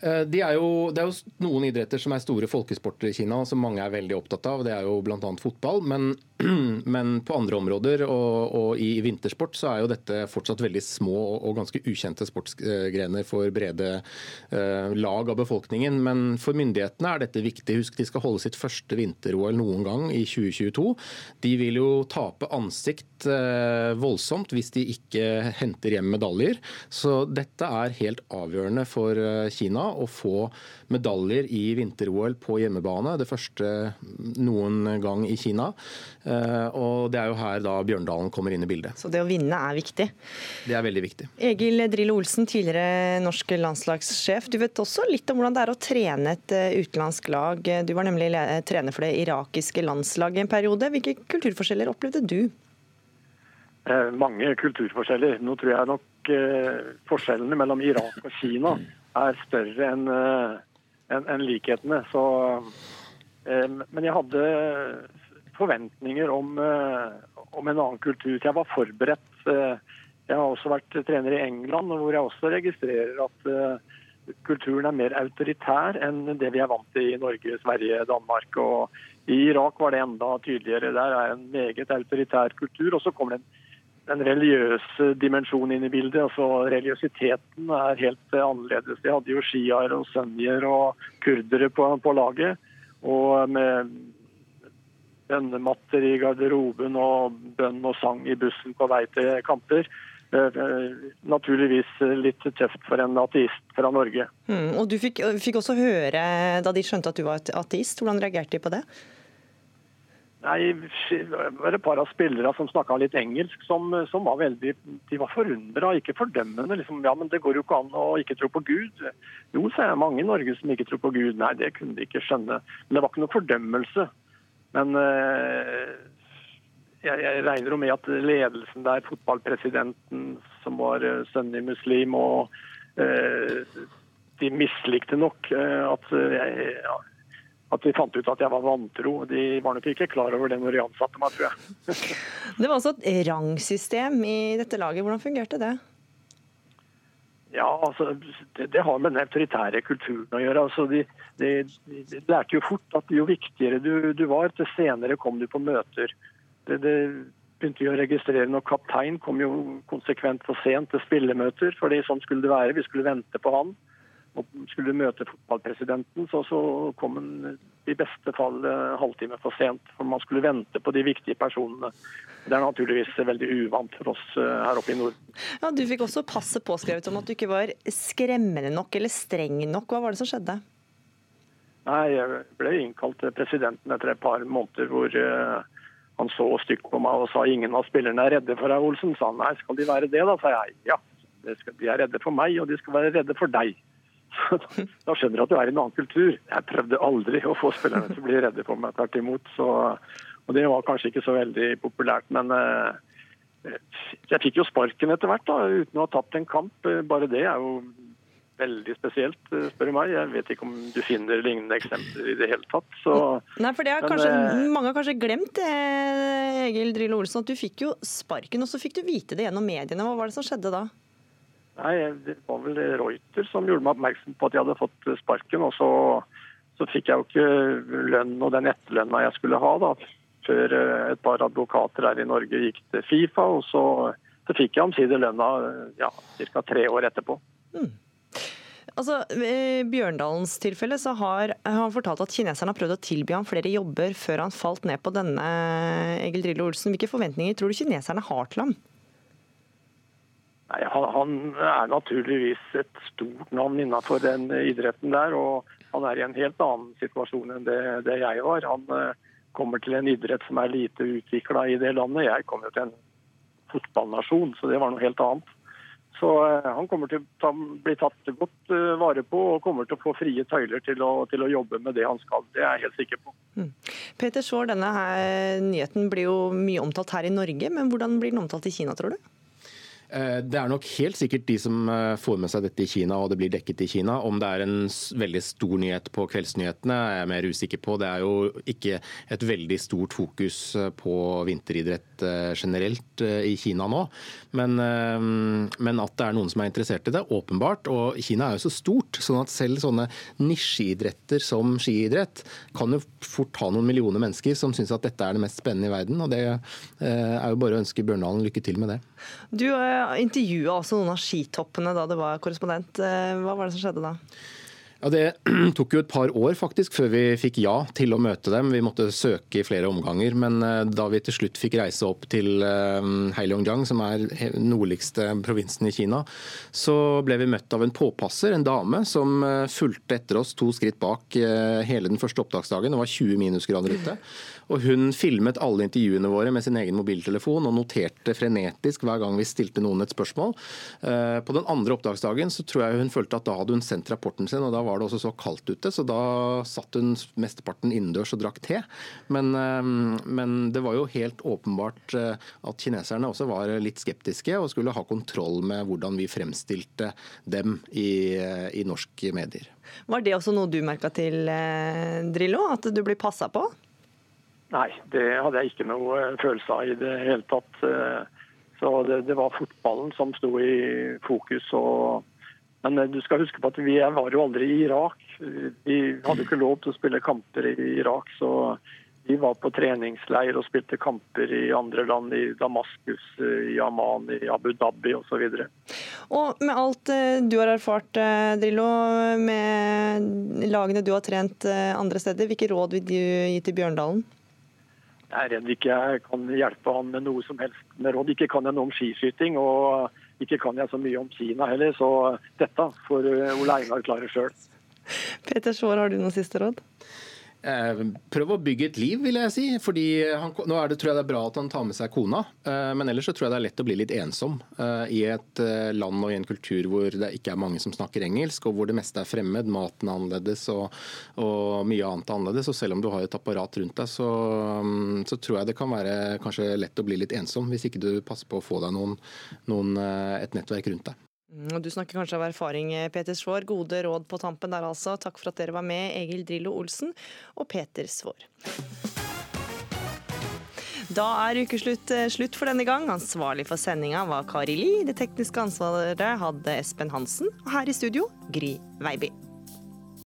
Eh, De er jo, det er jo noen idretter som er store folkesporter i Kina, som mange er veldig opptatt av. Det er jo bl.a. fotball. Men, men på andre områder og, og i vintersport så er jo dette fortsatt veldig små og, ganske ukjente sportsgrener for brede eh, lag av befolkningen. Men for myndighetene er dette viktig. Husk de skal holde sitt første vinter-OL noen gang i 2022. De vil jo tape ansikt eh, voldsomt hvis de ikke henter hjem medaljer. Så dette er helt avgjørende for eh, Kina å få medaljer i vinter-OL på hjemmebane. Det første noen gang i Kina. Eh, Og det er jo her da Bjørndalen kommer inn i bildet. Så det å vinne er viktig. Det er veldig viktig. Egil Drillo Olsen, tidligere norsk landslagssjef. Du vet også litt om hvordan det er å trene et eh, utenlandsk lag. Du var nemlig le- trener for det irakiske landslaget en periode. Hvilke kulturforskjeller opplevde du? Eh, mange kulturforskjeller. Nå tror jeg nok eh, forskjellene mellom Irak og Kina er større enn eh, enn- enn likhetene. Så, eh, men jeg hadde forventninger om, eh, om en annen kultur. Så jeg var forberedt. Eh, jeg har også vært trener i England, hvor jeg også registrerer at eh, kulturen er mer autoritær enn det vi er vant til i Norge, Sverige, Danmark. Og I Irak var det enda tydeligere. Der er en meget autoritær kultur. Og så kommer det en den religiøse dimensjonen inn i bildet. altså Religiøsiteten er helt annerledes. De hadde jo sjiaer og sunnier og kurdere på, på laget. Og med bønnematter i garderoben og bønn og sang i bussen på vei til kamper. Eh, eh, Naturligvis litt tøft for en ateist fra Norge. Mm, og Du fikk, fikk også høre da de skjønte at du var ateist. Hvordan reagerte de på det? Nei, Det var et par av spillere som snakka litt engelsk, som, som var veldig De var forundra, ikke fordømmende. liksom, Ja, men det går jo ikke an å ikke tro på Gud. Jo, sa jeg, mange i Norge som ikke tror på Gud. Nei, det kunne de ikke skjønne. Men det var ikke noe fordømmelse. Men eh, jeg, jeg regner jo med at ledelsen der, fotballpresidenten som var eh, sønnig muslim, og eh, de mislikte nok at jeg, ja, at de fant ut at jeg var vantro. De var nok ikke klar over det når de ansatte meg, tror jeg. Det var altså et rangsystem i dette laget. Hvordan fungerte det? Ja, altså, det, det har med den autoritære kulturen å gjøre. Altså, de, de, de lærte jo fort at jo viktigere du, du var, til senere kom du på møter. Det, det begynte jo å registrere når kaptein kom jo konsekvent for sent til spillemøter, fordi sånn skulle det være. Vi skulle vente på han. Og skulle møte fotballpresidenten, så, så kom han i beste fall halvtime for sent. For man skulle vente på de viktige personene. Det er naturligvis veldig uvant for oss her oppe i Norden. Ja, Du fikk også passet påskrevet om at du ikke var skremmende nok eller streng nok. Hva var det som skjedde? Nei, Jeg ble innkalt til presidenten etter et par måneder hvor uh, han så stygt på meg og sa ingen av spillerne er redde for deg, Olsen. Sa han nei, skal de være det, da? sa jeg ja. De er redde for meg, og de skal være redde for deg. da skjønner du at du er i en annen kultur. Jeg prøvde aldri å få spillerne til å bli redde for meg, tvert imot. Så, og det var kanskje ikke så veldig populært, men uh, jeg fikk jo sparken etter hvert, da, uten å ha tapt en kamp. Bare det er jo veldig spesielt, spør du meg. Jeg vet ikke om du finner lignende eksempler i det hele tatt. Så, Nei, for det er kanskje, men, Mange har kanskje glemt Egil Drillo Olsen, at du fikk jo sparken, og så fikk du vite det gjennom mediene. Hva var det som skjedde da? Nei, Det var vel Reuter som gjorde meg oppmerksom på at jeg hadde fått sparken. Og så, så fikk jeg jo ikke lønn og den etterlønna jeg skulle ha, da. Før et par advokater her i Norge gikk til Fifa, og så, så fikk jeg omsider lønna ja, ca. tre år etterpå. Mm. Altså, I Bjørndalens tilfelle så har han fortalt at kineserne har prøvd å tilby ham flere jobber før han falt ned på denne, Egil Drillo Olsen. Hvilke forventninger tror du kineserne har til ham? Nei, han, han, er naturligvis et stort navn innenfor den idretten der. Og han er i en helt annen situasjon enn det, det jeg var. Han uh, kommer til en idrett som er lite utvikla i det landet. Jeg kommer til en fotballnasjon, så det var noe helt annet. Så uh, han kommer til å bli tatt godt uh, vare på og kommer til å få frie tøyler til å, til å, jobbe med det han skal. Det er jeg helt sikker på. Mm. Peter Svaar, denne her, nyheten blir jo mye omtalt her i Norge, men hvordan blir den omtalt i Kina, tror du? Det er nok helt sikkert de som får med seg dette i Kina, og det blir dekket i Kina. Om det er en veldig stor nyhet på kveldsnyhetene, er jeg mer usikker på. Det er jo ikke et veldig stort fokus på vinteridrett generelt i Kina nå. Men, men at det er noen som er interessert i det, åpenbart. Og Kina er jo så stort, sånn at selv sånne nisjeidretter som skiidrett kan jo fort ha noen millioner mennesker som syns at dette er det mest spennende i verden. Og det er jo bare å ønske Bjørndalen lykke til med det. Du intervjua også noen av skitoppene da det var korrespondent. Hva var det som skjedde da? Ja, Det tok jo et par år faktisk før vi fikk ja til å møte dem. Vi måtte søke i flere omganger. Men da vi til slutt fikk reise opp til Heilongjiang, som er nordligste provinsen i Kina, så ble vi møtt av en påpasser, en dame, som fulgte etter oss to skritt bak hele den første opptaksdagen. Det var 20 minusgrader ute. Og Hun filmet alle intervjuene våre med sin egen mobiltelefon og noterte frenetisk hver gang vi stilte noen et spørsmål. På den andre opptaksdagen så tror jeg hun følte at da hadde hun sendt rapporten sin, og da var det også så kaldt ute, så da satt hun mesteparten innendørs og drakk te. Men, men, det var jo helt åpenbart at kineserne også var litt skeptiske og skulle ha kontroll med hvordan vi fremstilte dem i, i norske medier. Var det også noe du merka til, Drillo? At du blir passa på? Nei, det hadde jeg ikke noe følelse av i det hele tatt. Så det, det var fotballen som sto i fokus. Og, men du skal huske på at vi var jo aldri i Irak. Vi hadde ikke lov til å spille kamper i Irak. Så vi var på treningsleir og spilte kamper i andre land, i Damaskus, i Amman, i Abu Dhabi osv. Og, og med alt du har erfart, Drillo, med lagene du har trent andre steder, hvilke råd vil du gi til Bjørndalen? Jeg er redd ikke jeg kan hjelpe han med noe som helst med råd. Ikke kan jeg noe om skiskyting, og ikke kan jeg så mye om Kina heller. Så dette får Ole Einar klare sjøl. Peter Svaar, har du noen siste råd? Prøv å bygge et liv, vil jeg si. Fordi han, nå det, tror jeg det er bra at han tar med seg kona, men ellers så tror jeg det er lett å bli litt ensom i et land og i en kultur hvor det ikke er mange som snakker engelsk, og hvor det meste er fremmed, maten er annerledes og, og mye annet er annerledes. Og selv om du har et apparat rundt deg, så, så, tror jeg det kan være kanskje lett å bli litt ensom hvis ikke du passer på å få deg noen, noen, et nettverk rundt deg. Du snakker kanskje av erfaring, Peter Svaar. Gode råd på tampen der altså. Takk for at dere var med, Egil Drillo Olsen og Peter Svaar. Da er ukeslutt slutt for denne gang. Ansvarlig for sendinga var Kari Li. Det tekniske ansvaret hadde Espen Hansen. Og her i studio, Gry Veiby.